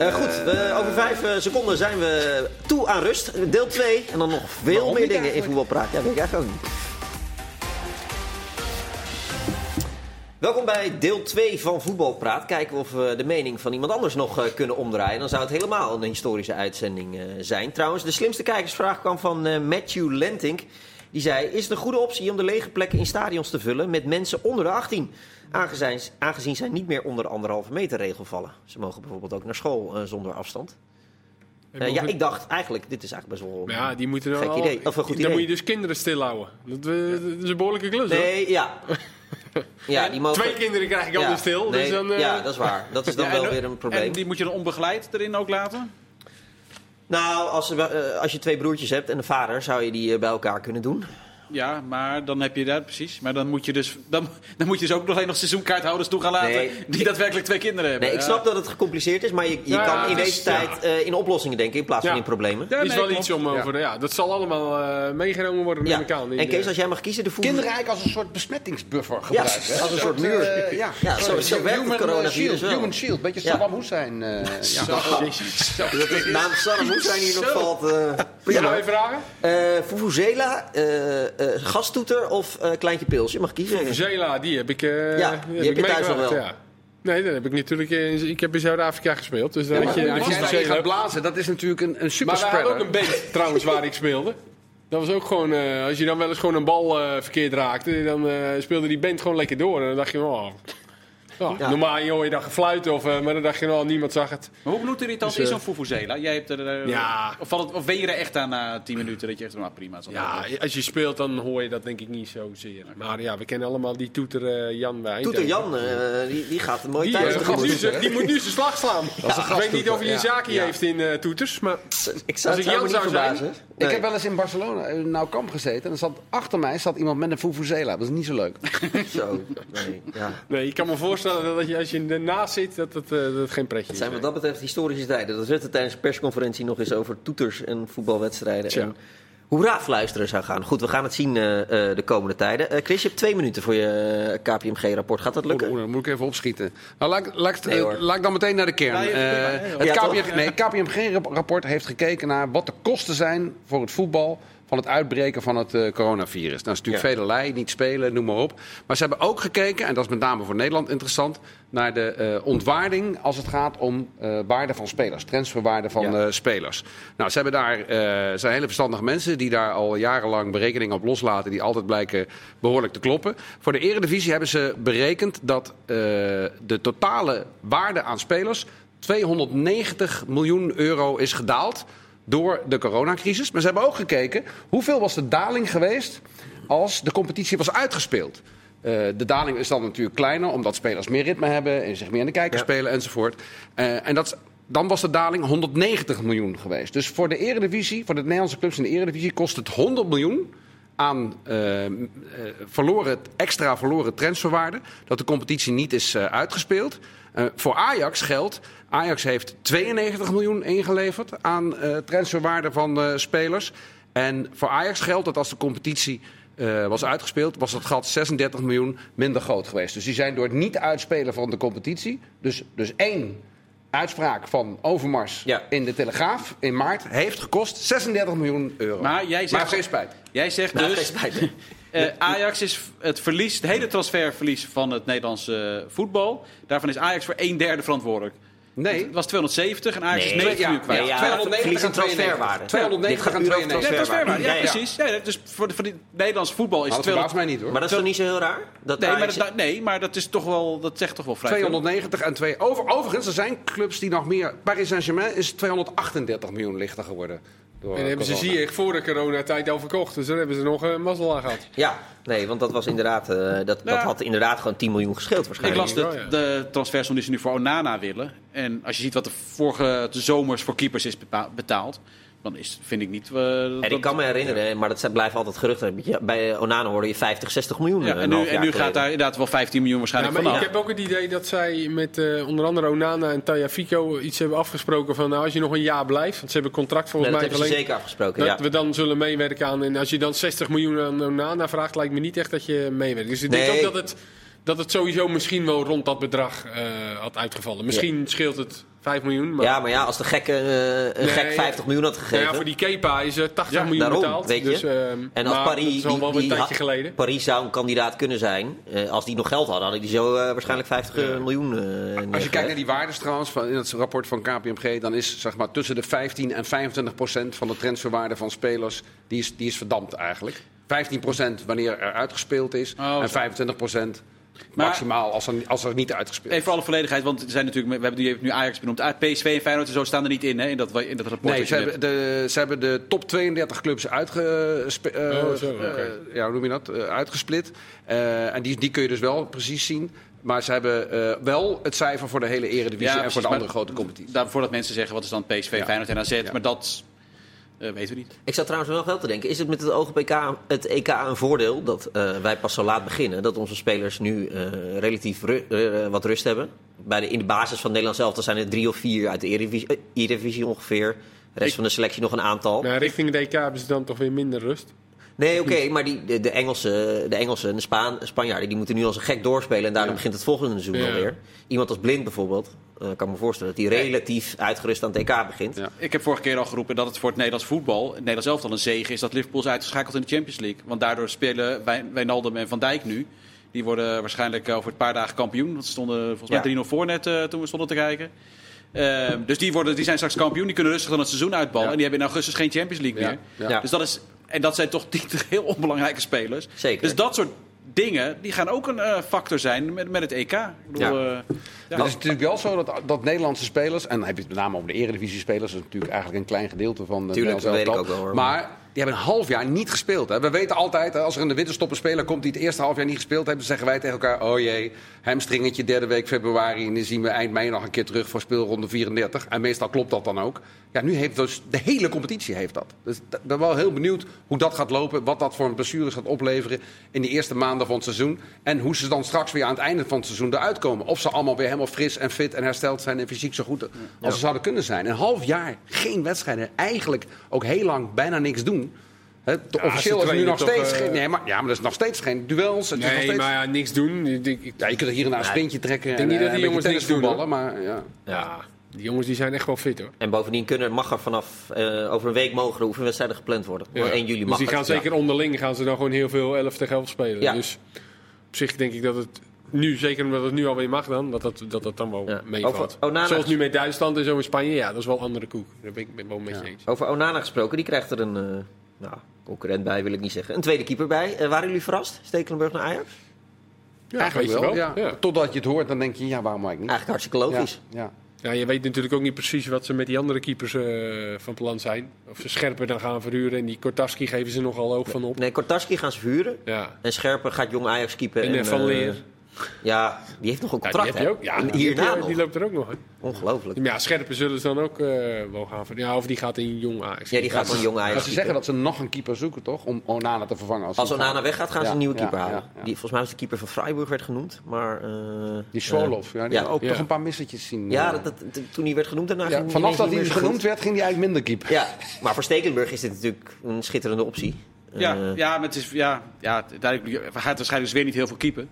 A: Eh, goed, we- over vijf eh, seconden zijn we toe aan rust. Deel 2 en dan nog veel
C: Waarom
A: meer dingen in voetbalpraat. Ja, weet ik eigenlijk ook niet. Welkom bij deel 2 van Voetbalpraat. Kijken of we de mening van iemand anders nog eh, kunnen omdraaien. Dan zou het helemaal een historische uitzending eh, zijn. Trouwens, de slimste kijkersvraag kwam van eh, Matthew Lentink. Die zei, is het een goede optie om de lege plekken in stadions te vullen met mensen onder de 18? Aangezien, aangezien zij niet meer onder de anderhalve meter regel vallen. Ze mogen bijvoorbeeld ook naar school eh, zonder afstand. Eh, ja, ik dacht eigenlijk, dit is eigenlijk best wel...
D: Ja, die moeten
A: Gek
D: al-
A: idee. Of een goed
D: Dan
A: idee.
D: moet je dus kinderen stilhouden. Dat, eh, dat is een behoorlijke klus, hoor.
A: Nee, ja. *laughs* Ja, die mogen...
D: Twee kinderen krijg ik
A: ja,
D: niet stil.
A: nee,
D: dus dan,
A: Ja, dat is waar. Dat is dan
B: Ja,
A: wel weer een probleem.
B: En die moet je dan onbegeleid erin ook laten?
A: Nou, als, eh, als je twee broertjes hebt en een vader, zou je die eh, bij elkaar kunnen doen.
B: Ja, maar dan heb je dat precies. Maar dan moet je dus, dan, dan moet je dus ook nog alleen nog seizoenkaarthouders toe gaan laten.
A: Nee.
B: Die daadwerkelijk twee kinderen hebben.
A: Nee, ik
B: Ja.
A: snap dat het gecompliceerd is, maar je, je
D: Ja,
A: kan in deze
D: is-
A: tijd eh, in oplossingen denken in plaats van in problemen.
B: Ja,
D: is
B: nee,
D: wel
B: klopt.
D: iets om over. Ja. dat zal allemaal eh, meegenomen worden,
A: Ja.
D: neem ik aan.
A: En Kees,
D: de-
A: als jij mag kiezen, de.
C: Kinderen eigenlijk als een soort besmettingsbuffer hè?
A: als een soort muur.
C: eh, ja,
A: Ja, zo- zo werkt het
C: human, eh,
A: coronavirus wel.
C: Human shield, beetje. Saddam Hussein. eh, ja. *laughs*
A: Dat de naam Saddam Hussein hier nog valt. eh prima.
D: vragen?
A: Eh Vuvuzela, eh, eh, gastoeter of eh, kleintje pils? Je mag kiezen.
D: Zela, die heb ik. eh
A: Ja,
D: die heb
A: heb
D: ik
A: je thuis nog wel.
D: Ja. Nee, dat heb ik natuurlijk. eh, Ik heb in Zuid-Afrika gespeeld. Dus
C: Ja,
D: had je,
C: als
D: je Zela.
C: gaat blazen, dat is natuurlijk een, een super
D: Maar ook een band trouwens waar ik speelde. Dat was ook gewoon, eh, als je dan wel eens gewoon een bal eh, verkeerd raakte, dan eh, speelde die band gewoon lekker door. En dan dacht je, oh, oh,
A: Ja.
D: normaal hoor je dan gefluiten, of, eh, maar dan dacht je, oh, niemand zag het.
B: Maar hoe bloedirritant
D: Dus,
B: is
D: eh,
B: zo'n Fufuzela? Jij hebt er, eh,
D: Ja.
B: of, valt het, of ben je er echt aan na 10 minuten dat je echt, nou prima. zal
D: Ja, als je speelt, dan hoor je dat denk ik niet zozeer. Maar ja, we kennen allemaal die toeter eh, Jan bij
A: Toeter. Jan, eh, die, die gaat een mooie
D: Die,
A: tijd
D: zijn- die moet nu zijn slag slaan. ik weet niet of hij een zaakje
A: Ja.
D: heeft in eh, toeters, maar
A: Ik zou,
D: Als
A: het
D: ik Jan
A: niet
D: zou zijn-.
C: Ik heb wel eens in Barcelona, in Nou Kamp gezeten. En er zat, achter mij zat iemand met een Vuvuzela. Dat is niet zo leuk. *laughs*
A: Zo, nee, ja.
D: Nee, ik kan me voorstellen dat je, als je ernaast zit, dat het, eh, dat het geen pretje
A: Het
D: is.
A: zijn wat dat betreft historische tijden. Dat Rutte tijdens de persconferentie nog eens over toeters en voetbalwedstrijden.
D: Tja.
A: En hoera fluisteren zou gaan. Goed, we gaan het zien eh, eh, de komende tijden. Eh, Chris, je hebt twee minuten voor je KPMG-rapport. Gaat dat lukken?
C: Dan moet ik even opschieten. Nou, laat, ik- laat, ik-
A: Nee, hoor.
C: laat ik dan meteen naar de kern. Eh, het
A: ja, toch?
C: KPMG nee, KPMG-rapport heeft gekeken naar wat de kosten zijn voor het voetbal van het uitbreken van het eh, coronavirus. Dat is natuurlijk
A: Ja.
C: velelei, niet spelen, noem maar op. Maar ze hebben ook gekeken, en dat is met name voor Nederland interessant, naar de eh, ontwaarding als het gaat om eh, waarde van spelers, transferwaarde van
A: Ja.
C: spelers. Nou, ze hebben daar, zijn hele verstandige mensen die daar al jarenlang berekeningen op loslaten, die altijd blijken behoorlijk te kloppen. Voor de Eredivisie hebben ze berekend dat de totale waarde aan spelers 290 miljoen euro is gedaald door de coronacrisis. Maar ze hebben ook gekeken hoeveel was de daling geweest als de competitie was uitgespeeld. Eh, de daling is dan natuurlijk kleiner, omdat spelers meer ritme hebben en zich meer in de kijker
A: Ja.
C: spelen enzovoort. Eh, en dat, is- dan was de daling 190 miljoen geweest. Dus voor de Eredivisie, voor de Nederlandse clubs in de Eredivisie, kost het 100 miljoen aan eh, verloren, extra verloren transferwaarde. Dat de competitie niet is uitgespeeld. Eh, voor Ajax geldt, Ajax heeft 92 miljoen ingeleverd aan eh, transferwaarde van eh, spelers. En voor Ajax geldt dat als de competitie eh, was uitgespeeld, was dat gat 36 miljoen minder groot geweest. Dus die zijn door het niet uitspelen van de competitie, dus, dus één uitspraak van Overmars
A: Ja.
C: in de Telegraaf in maart, heeft gekost 36 miljoen euro.
B: Maar jij zegt-
C: geen spijt.
B: Jij zegt
A: Nou,
B: dus, eh, Ajax is het verlies, het hele transferverlies van het Nederlandse voetbal. Daarvan is Ajax voor een derde verantwoordelijk.
C: Nee,
B: Het was 270 en Ajax is
A: Nee.
B: 90
C: Ja,
B: miljoen kwijt.
A: Nee, ja,
C: 290
A: verlies en
C: en 92.
A: transferwaarde.
C: 290
A: Dit gaat
C: en
A: puur over
C: 92.
B: Ja, transferwaarde. Ja,
A: Ja, ja.
B: precies. Ja, dus voor, de, voor het Nederlandse voetbal is het
C: dat verbaast
B: 200...
C: mij niet hoor.
A: Maar dat is toch niet zo heel raar? Dat
B: Nee, maar dat, nee, maar dat is toch wel, dat zegt toch wel vrij veel.
C: 290 en 2. Over, overigens, er zijn clubs die nog meer. Paris Saint-Germain is 238 miljoen lichter geworden. Door
D: En hebben ze. Ziyech voor de coronatijd al verkocht. Dus daar hebben ze nog een mazzel aan gehad.
A: Ja, nee, want dat was inderdaad, eh, dat, dat had inderdaad gewoon 10 miljoen gescheeld
B: Ik
A: waarschijnlijk.
B: las de, de transfersom die ze nu voor Onana willen. En als je ziet wat de vorige de zomers voor keepers is betaald, dan is, vind ik niet... eh,
A: En
B: dat-
A: ik kan me herinneren, maar dat blijft altijd geruchten. Ja, Bij Onana hoorde je 50, 60 miljoen.
B: Ja,
A: eh,
B: en nu, en nu gaat daar inderdaad wel 15 miljoen
D: Ja,
B: waarschijnlijk
D: maar ik heb ook het idee dat zij met eh, onder andere Onana en Taya Fico iets hebben afgesproken van nou, als je nog een jaar blijft, want ze hebben contract
A: Ja,
D: volgens
A: dat
D: mij
A: hebben ze
D: verlengd,
A: zeker afgesproken.
D: dat
A: Ja.
D: we dan zullen meewerken aan. En als je dan 60 miljoen aan Onana vraagt, lijkt me niet echt dat je meewerkt. Dus ik denk
A: Nee.
D: ook dat het, dat het sowieso misschien wel rond dat bedrag eh, had uitgevallen. Misschien scheelt het 5 miljoen, maar...
A: ja, maar ja, als de gekke eh, een
D: Nee,
A: gek 50 miljoen had
D: Nou
A: gegeven.
D: ja, voor die Kepa is er 80
B: Ja,
D: miljoen
A: daarom,
D: betaald.
A: weet je.
D: Dus, ehm,
A: En als Paris, die-
D: wel weer een
A: die
D: tijdje
A: had-
D: geleden.
A: Paris zou een kandidaat kunnen zijn. Eh, als die nog geld hadden, hadden die zo eh, waarschijnlijk 50 miljoen eh
C: Als je kijkt naar die waardes trouwens van in het rapport van KPMG, dan is zeg maar tussen de 15 en 25 procent van de transferwaarde van spelers die is, die is verdampt eigenlijk. 15 procent wanneer er uitgespeeld is
B: Oh,
C: en 25 procent
B: Maar-
C: maximaal als er, als er niet uitgespeeld is.
B: Even voor alle volledigheid, want er zijn natuurlijk, we hebben nu, nu Ajax benoemd. Ah, PSV en Feyenoord en zo staan er niet in, hè, in dat, in dat rapport.
C: Nee, ze hebben, de, ze hebben de top 32 clubs uitgespe- eh,
D: Oh, zo, oké.
C: eh, ja, hoe noem je dat? Eh, uitgesplit. Eh, en die, die kun je dus wel precies zien. Maar ze hebben eh, wel het cijfer voor de hele eredivisie
B: Ja,
C: en
B: precies,
C: voor de andere grote competities.
B: Daar, voordat mensen zeggen, wat is dan PSV,
C: Ja.
B: Feyenoord en AZ,
C: Ja.
B: maar dat eh, weten we niet.
A: Ik zat trouwens wel wel te denken. Is het met het oog op EK, het EK een voordeel dat eh, wij pas zo laat beginnen? Dat onze spelers nu eh, relatief ru- wat rust hebben? Bij de, in de basis van Nederland zelf zijn er drie of vier uit de Eredivisie, Eredivisie ongeveer. De rest
D: Ik-
A: van de selectie nog een aantal.
D: Nou, richting de EK hebben ze dan toch weer minder rust.
A: Nee, oké, maar die, de, de Engelsen, de Engelsen en de Spaan, Spanjaarden die moeten nu als een gek doorspelen. En daarom
C: Ja.
A: begint het volgende seizoen
D: Ja.
A: alweer. Iemand als Blind bijvoorbeeld, eh, kan me voorstellen dat hij relatief uitgerust aan het EK begint.
C: Ja.
B: Ik heb vorige keer al geroepen dat het voor het Nederlands voetbal, het Nederlands zelf al een zegen is dat Liverpool is uitgeschakeld in de Champions League. Want daardoor spelen Wij- Wijnaldum en Van Dijk nu. Die worden waarschijnlijk over een paar dagen kampioen. Want ze stonden volgens mij
A: Ja.
B: 3-0 voor net eh, toen we stonden te kijken. Ehm, dus die, worden, die zijn straks kampioen. Die kunnen rustig dan het seizoen uitballen.
C: Ja.
B: En die hebben in augustus geen Champions League
C: Ja.
B: meer.
C: Ja.
A: Ja.
B: Dus dat is, en dat zijn toch *laughs* niet heel onbelangrijke spelers.
A: Zeker.
B: Dus dat soort dingen die gaan ook een eh, factor zijn met, met het EK. Ik bedoel,
A: Ja.
B: eh, ja.
C: Het is natuurlijk wel zo dat, dat Nederlandse spelers, en dan heb je het met name over de eredivisie-spelers, dat is natuurlijk eigenlijk een klein gedeelte van de
A: Tuurlijk,
C: Nederlandse
A: dat weet ik
C: elftal.
A: ook wel, hoor.
C: Maar die hebben een half jaar niet gespeeld. Hè. We weten altijd, als er in de winterstop een speler komt die het eerste half jaar niet gespeeld heeft, dan zeggen wij tegen elkaar: oh jee, hamstringetje derde week februari. En dan zien we eind mei nog een keer terug voor speelronde 34. En meestal klopt dat dan ook. Ja, nu heeft dus de hele competitie heeft dat. Dus ik ben wel heel benieuwd hoe dat gaat lopen, wat dat voor een blessures gaat opleveren in de eerste maanden van het seizoen. En hoe ze dan straks weer aan het einde van het seizoen eruit komen. Of ze allemaal weer helemaal fris en fit en hersteld zijn en fysiek zo goed als ze zouden kunnen zijn. Een half jaar geen wedstrijden, eigenlijk ook heel lang bijna niks doen.
D: Ja,
C: officieel is nu nog steeds
D: toch,
C: geen.
D: eh,
C: Nee, maar, ja, maar er is nog steeds geen duels. Het is nog
D: Nee,
C: steeds,
D: maar ja, niks doen. Ik, ik, ik-
C: ja, je kunt er hier en daar een sprintje trekken.
D: denk
C: en,
D: niet dat
C: eh,
D: die
C: een beetje
D: jongens niks doen,
C: Maar, ja.
D: ja, die jongens die zijn echt wel fit hoor.
A: En bovendien kunnen, mag er vanaf eh, over een week mogen er oefenwedstrijden gepland worden.
D: Ja.
A: 1 juli mag
D: dus die
A: het.
D: gaan zeker onderling gaan ze dan gewoon heel veel 11 tegen 11 spelen.
A: Ja.
D: Dus op zich denk ik dat het nu, zeker omdat het nu alweer mag dan, dat dat, dat, dat dan wel
A: Ja.
D: meevalt.
A: Onana-
D: Zoals nu met Duitsland en zo in Spanje, ja, dat is wel andere koek. Daar ben ik ben ik wel met je eens.
A: Over Onana gesproken, die krijgt er een eh, nou, concurrent bij, wil ik niet zeggen. Een tweede keeper bij. Eh, waren jullie verrast? Stekelenburg naar Ajax?
D: Ja,
C: Eigenlijk wel. Ja.
D: Ja.
C: Totdat je het hoort, dan denk je, ja, waarom eigenlijk niet?
A: Eigenlijk hartstikke logisch.
C: Ja, ja.
D: Ja, je weet natuurlijk ook niet precies wat ze met die andere keepers eh, van plan zijn. Of ze scherper dan gaan verhuren. En die Kortaski geven ze nogal hoog van op.
A: Nee, Kortaski gaan ze verhuren.
D: Ja.
A: En Scherper gaat jong Ajax keepen.
D: En, eh, Van
A: eh,
D: Leer.
A: Ja, die heeft nog een
D: Ja, die
A: contract.
D: heb je
A: hè?
D: ook. Ja,
A: En
D: die,
A: hierna
D: heb je-
A: nog.
D: die loopt er ook nog. Hè.
A: Ongelooflijk.
D: Ja, scherper zullen ze dan ook eh, wel gaan verhuren. Ja, of die gaat in jong Ajax.
A: Ja, die gaat van jong Ajax
C: Maar ze zeggen dat ze nog een keeper zoeken, toch? Om Onana te vervangen. Als,
A: Als Onana
C: gaat.
A: weggaat, gaan ze een nieuwe keeper
C: ja,
A: halen.
C: ja.
A: Die volgens mij was de keeper van Freiburg werd genoemd. Maar, eh,
C: Die Swolov, ja, die
A: ja.
C: hebben ook
D: Ja.
C: toch een paar missetjes zien.
A: ja,
C: eh.
A: dat, dat- toen hij werd genoemd daarna
C: vanaf dat
A: hij niet
C: genoemd werd, ging hij eigenlijk minder keeper.
A: Ja, maar voor Stekelenburg is dit natuurlijk een schitterende optie.
B: Ja,
A: Eh,
B: ja, maar het is, ja, ja, duidelijk, hij gaat waarschijnlijk dus weer niet heel veel keepen.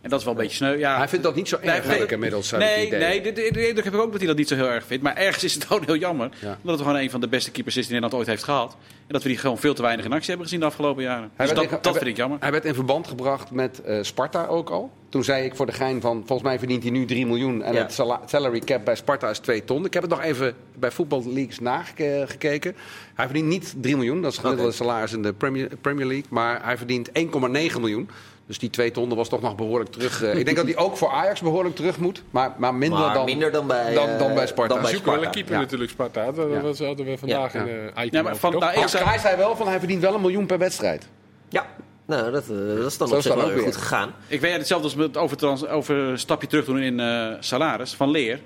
B: En dat is wel een beetje sneu. Ja.
C: Hij vindt dat niet zo erg,
B: Nee,
C: ik inmiddels.
B: Nee, nee de, de, de indruk heb ik ook dat hij dat niet zo heel erg vindt. Maar ergens is het gewoon heel jammer.
C: Ja.
B: Omdat het gewoon een van de beste keepers is die Nederland ooit heeft gehad. En dat we die gewoon veel te weinig in actie hebben gezien de afgelopen jaren.
C: Hij
B: Dus dat,
C: in-
B: dat
C: hij
B: vind ik jammer.
C: Hij werd in verband gebracht met eh, Sparta ook al. Toen zei ik voor de gein van, volgens mij verdient hij nu 3 miljoen. En
A: Ja.
C: het sala- salary cap bij Sparta is 2 ton. Ik heb het nog even bij Football Leagues nagekeken. Hij verdient niet 3 miljoen, dat is het gemiddelde salaris in de Premier, Premier League. Maar hij verdient 1,9 miljoen. Dus die 2 ton was toch nog behoorlijk terug. eh, ik denk dat hij ook voor Ajax behoorlijk terug moet. Maar, maar minder
A: maar
C: dan...
A: minder dan bij,
C: dan-
A: eh,
C: dan bij Sparta.
A: dan bij
D: Zoek wel een
A: Sparta.
D: keeper
C: Ja.
D: natuurlijk, Sparta. Dat,
C: Ja.
D: dat hadden we vandaag
A: Ja.
D: in de item
B: Ja, maar
D: over,
B: van,
D: toch?
B: nou, ik
C: Maar hij zei wel van hij verdient wel een miljoen per wedstrijd.
A: Ja, nou, dat, eh, dat is dan
C: Zo
A: op
C: is
A: zich wel weer goed gegaan.
B: Ik weet hetzelfde als met over, trans, over een stapje terug doen in eh, salaris van Leer.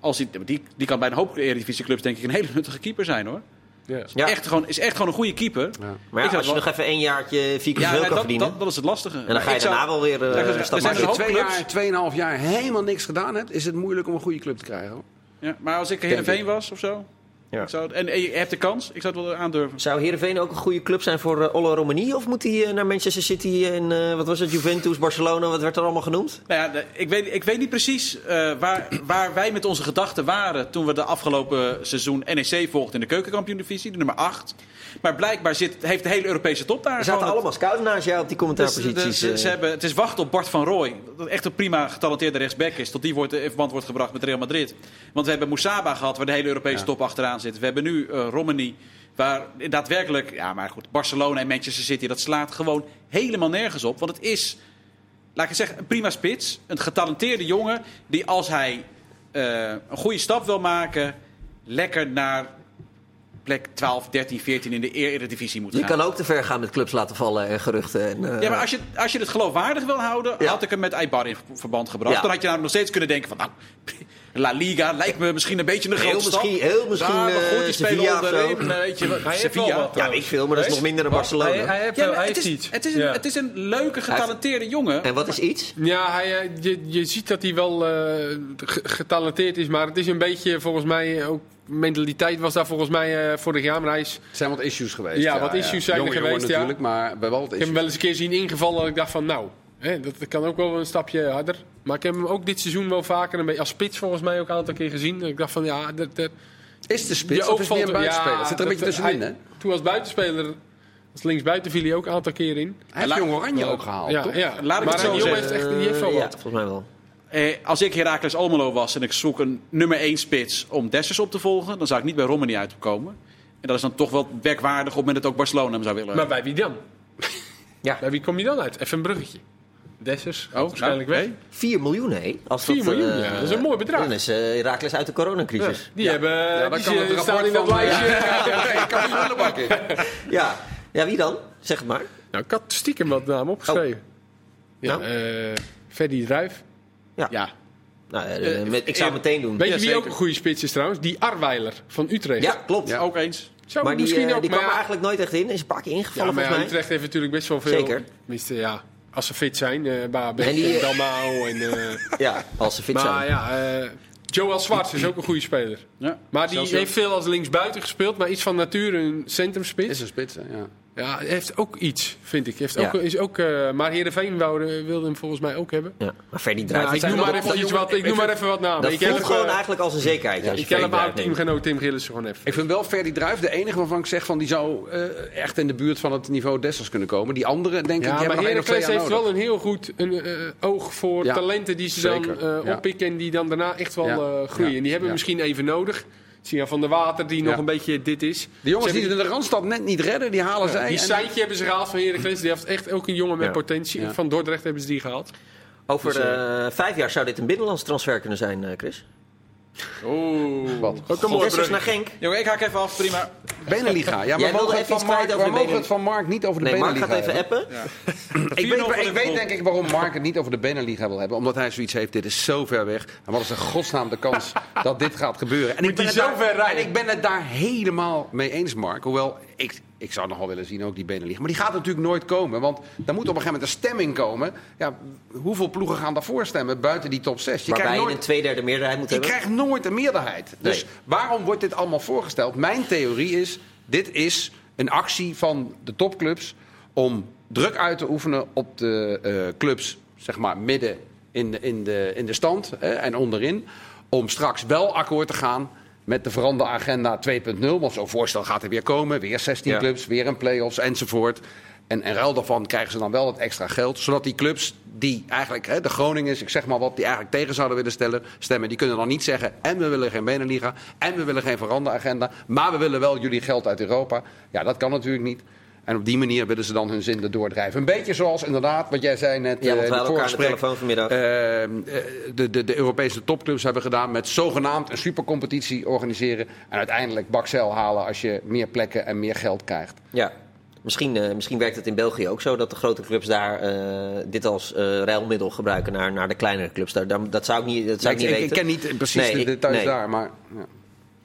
B: Als die, die, die kan bij een hoop Eredivisieclubs denk ik een hele nuttige keeper zijn hoor.
D: Ja.
A: Ja.
B: Echt, gewoon, is echt gewoon een goede keeper.
A: Maar
B: Ik
A: als je
B: wel-
A: nog even één jaartje vier keer
B: Ja,
A: kan
B: dat,
A: verdienen...
B: dat, dat is het lastige.
A: en dan ga je daarna wel weer eh,
B: Ja, er
A: een
B: zijn
A: stap
B: er
C: Maar
B: een
C: als je twee
B: clubs.
C: jaar, tweeënhalf jaar helemaal niks gedaan hebt, is het moeilijk om een goede club te krijgen. hoor.
B: Ja, maar als ik Heerenveen was of zo.
A: Ja.
B: Ik zou, en, en je hebt de kans, ik zou het wel aandurven.
A: Zou Heerenveen ook een goede club zijn voor eh, Olle Romani? Of moet hij eh, naar Manchester City en eh, wat was het, Juventus, Barcelona, wat werd er allemaal genoemd?
B: Nou ja, de- ik, weet, ik weet niet precies eh, waar, waar wij met onze gedachten waren toen we de afgelopen seizoen NEC volgden in de keukenkampioen-divisie, de nummer 8. Maar blijkbaar zit, heeft de hele Europese top daar
A: Er zaten allemaal scouts naast jou op die
B: Dus,
A: commentaarposities.
B: ze,
A: eh.
B: ze hebben, het is wachten op Bart van Rooij. Dat echt een prima getalenteerde rechtsback is. Tot die wordt, in verband wordt gebracht met Real Madrid. Want we hebben Moussaba gehad, waar de hele Europese top achteraan We hebben nu eh Romani, waar daadwerkelijk... Ja, maar goed, Barcelona en Manchester City, dat slaat gewoon helemaal nergens op. Want het is, laat ik zeggen, een prima spits. Een getalenteerde jongen die als hij eh, een goede stap wil maken... lekker naar plek 12, 13, 14 in de Eredivisie moet
A: je
B: gaan.
A: kan ook te ver gaan met clubs laten vallen en geruchten. En, eh,
B: Ja, maar als je, als je het geloofwaardig wil houden,
A: Ja.
B: had ik hem met Eibar in verband gebracht.
A: Ja.
B: Dan had je namelijk nog steeds kunnen denken van, nou, La Liga lijkt me misschien een beetje een
A: Heel
B: grote stap.
A: misschien- heel misschien,
B: Ja, maar goed,
A: eh,
B: die spelen onderin, eh, weet je,
D: Hij
B: Sevilla.
A: ja, ik veel, maar dat is nog minder dan Barcelona.
D: Hij, hij heeft
B: Ja,
D: hij
B: het,
D: heeft
B: is,
D: iets.
B: het, is een,
D: Ja.
B: het is een leuke, getalenteerde jongen.
A: En wat is iets?
D: Ja, hij, eh, je, je ziet dat hij wel eh, ge- getalenteerd is, maar het is een beetje volgens mij ook mentaliteit was daar volgens mij eh, vorig jaar, maar hij is
C: Er zijn wat issues geweest.
D: Ja, wat issues zijn er
C: Jonge jongen
D: geweest, ja.
C: natuurlijk, maar bij wel wat
D: Ik heb hem
C: issues.
D: wel eens een keer zien ingevallen dat ik dacht van nou, hè, dat kan ook wel een stapje harder. Maar ik heb hem ook dit seizoen wel vaker een beetje als spits volgens mij ook een aantal keer gezien. Dat ik dacht van ja, dat, dat,
C: Is de spits of is meer een buitenspeler?
D: ja,
C: zit er een beetje tussenin,
D: hij-
C: hè?
D: Toen als buitenspeler, als linksbuiten viel hij ook een aantal keer in.
C: Hij heeft Jong Oranje ook gehaald,
D: ja,
C: toch?
D: ja.
B: Laat ik
D: maar
B: het zo
D: die jongen
B: zeggen.
D: heeft echt, die heeft wel
A: ja,
D: wat.
A: volgens mij wel.
B: Eh, als ik Heracles Almelo was en ik zoek een nummer 1 spits om Dessers op te volgen, dan zou ik niet bij Romani uitkomen. En dat is dan toch wel werkwaardig op het moment dat ook Barcelona hem zou willen.
D: Maar bij wie dan? *laughs*
A: Ja.
D: Bij wie kom je dan uit? Even een bruggetje. Dessers,
B: Oh,
D: waarschijnlijk
B: nou,
D: weg.
B: nee.
A: 4 miljoen, hè? Als
D: 4
A: dat,
D: miljoen,
A: eh,
D: ja. Dat is een mooi bedrag.
A: Dan is uh, Herakles uit de coronacrisis.
D: Die hebben,
C: Ja, dan
D: die
C: kan het
D: staan
C: rapport
D: in dat
C: van...
D: lijstje. *laughs*
C: Ja, ik kan niet.
A: Ja. ja. wie dan? Zeg het maar.
D: Nou, ik had stiekem wat namen opgeschreven. Ja,
A: Nou?
D: eh Druijf.
B: Ja.
A: Nou, eh,
B: Eh,
A: met, ik zou
B: eh,
A: het meteen doen.
D: Weet je
B: Ja,
D: wie
B: zeker.
D: ook een goede spits is trouwens? Die Arweiler van Utrecht.
A: Ja, klopt.
C: Ja.
B: ook eens.
D: Zou
A: Maar die,
D: misschien
A: eh,
D: ook,
A: die
D: maar
A: kwam er
D: ja,
A: eigenlijk nooit echt in. Is een paar keer
D: ja,
A: ingevallen
D: maar ja,
A: volgens mij.
D: Utrecht heeft natuurlijk best wel veel.
A: Zeker.
D: Tenminste, ja, als ze fit zijn. eh Babek
A: En die,
D: en
A: eh,
D: Dalmau *laughs* en...
A: Ja, als ze fit
D: maar
A: zijn.
D: ja, eh, Joel Zwarts is ook een goede speler.
B: Ja.
D: Maar die heeft veel als linksbuiten gespeeld, maar iets van nature een centrumspits.
C: Is een spits, hè, ja.
D: Ja, hij heeft ook iets, vind ik. Heeft
A: Ja.
D: ook, is ook, eh, maar Heerenveen wou, wilde hem volgens mij ook hebben.
A: Ja. Maar
D: Ja,
A: Druijf.
D: ik noem maar even, iets wat, ik noem maar even wat namen.
A: dat
D: ik
A: voelt gewoon
D: eh,
A: eigenlijk als een zekerheid. als
D: Ik ken hem
A: neemt.
D: teamgenoot Tim Gillissen gewoon even.
C: Ik vind wel Ferdy Druijf de enige waarvan ik zeg van die zou eh, echt in de buurt van het niveau Dessers kunnen komen. Die andere denk ik,
D: Ja, maar Heracles heeft wel een heel goed een, oog voor talenten die ze
C: zeker,
D: dan oppikken en die dan daarna echt wel groeien. En die hebben misschien even nodig. Sia van der Water die nog een beetje dit is.
C: De jongens
D: Ze
C: die het in de Randstad net niet redden, die halen zij.
D: Die Seintje hebben ze gehaald van Heracles. Die heeft echt ook een jongen met
A: Ja.
D: potentie.
C: Ja.
D: Van Dordrecht hebben ze die gehaald.
A: Over
D: Dus,
A: eh, vijf jaar zou dit een binnenlands transfer kunnen zijn, eh, Chris.
B: Oeh.
C: Wat?
D: Ook een mooi brug.
A: naar Genk.
B: Jongen, ik haak even af, prima.
C: Beneliga. Ja, maar
A: Jij
C: we
A: wilde
C: mogen, het
A: even iets
C: van Mark,
A: kwijt
C: we
A: over de
C: mogen
A: Beneliga.
C: het van Mark niet over de
A: Nee, Mark
C: Beneliga
A: gaat even
C: hebben.
A: appen. *laughs*
C: Ik weet,
B: voor
C: ik weet
B: Liverpool.
C: denk ik waarom Mark het niet over de Beneliga wil hebben. Omdat hij zoiets heeft, dit is zo ver weg. En wat is in godsnaam de kans *laughs* dat dit gaat gebeuren? En
D: Moet
C: ik, ben het
D: zo
C: daar,
D: ver rijden?
C: en ik ben het daar helemaal mee eens, Mark. Hoewel, ik, ik zou nog wel willen zien ook die Beneliga. Maar die gaat natuurlijk nooit komen. Want daar moet op een gegeven moment een stemming komen. Ja, hoeveel ploegen gaan daarvoor stemmen buiten die top 6? Je
A: Waarbij
C: krijgt
A: je
C: nooit
A: een tweederde meerderheid moet
C: je
A: hebben.
C: krijgt nooit een meerderheid. Dus waarom wordt dit allemaal voorgesteld? Mijn theorie is, dit is een actie van de topclubs om druk uit te oefenen op de eh, clubs, zeg maar midden in de, in de, in de stand hè, en onderin. Om straks wel akkoord te gaan met de veranderde agenda 2.0. Want zo'n voorstel gaat er weer komen. Weer 16
A: Ja.
C: clubs, weer een play-offs enzovoort. En in ruil daarvan krijgen ze dan wel het extra geld. Zodat die clubs die eigenlijk, hè, de Groningers, ik zeg maar wat, die eigenlijk tegen zouden willen stellen, stemmen. Die kunnen dan niet zeggen, en we willen geen Beneliga, en we willen geen veranderagenda. Maar we willen wel jullie geld uit Europa. Ja, dat kan natuurlijk niet. En op die manier willen ze dan hun zin erdoor drijven. Een beetje zoals inderdaad, wat jij zei net
A: Ja, want
C: eh,
A: we
C: in het
A: de telefoon vanmiddag.
C: Eh, eh, de, de, de Europese topclubs hebben gedaan met zogenaamd een supercompetitie organiseren. En uiteindelijk bakcel halen als je meer plekken en meer geld krijgt.
A: Ja. Misschien, eh, misschien werkt het in België ook zo dat de grote clubs daar eh, dit als eh ruilmiddel gebruiken naar, naar de kleinere clubs. Daar, daar- dat zou ik niet, dat zou ik
C: ik,
A: niet
C: ik,
A: weten.
C: ken niet precies
A: Nee,
C: de
A: ik-
C: details
A: nee.
C: daar, maar... Ja.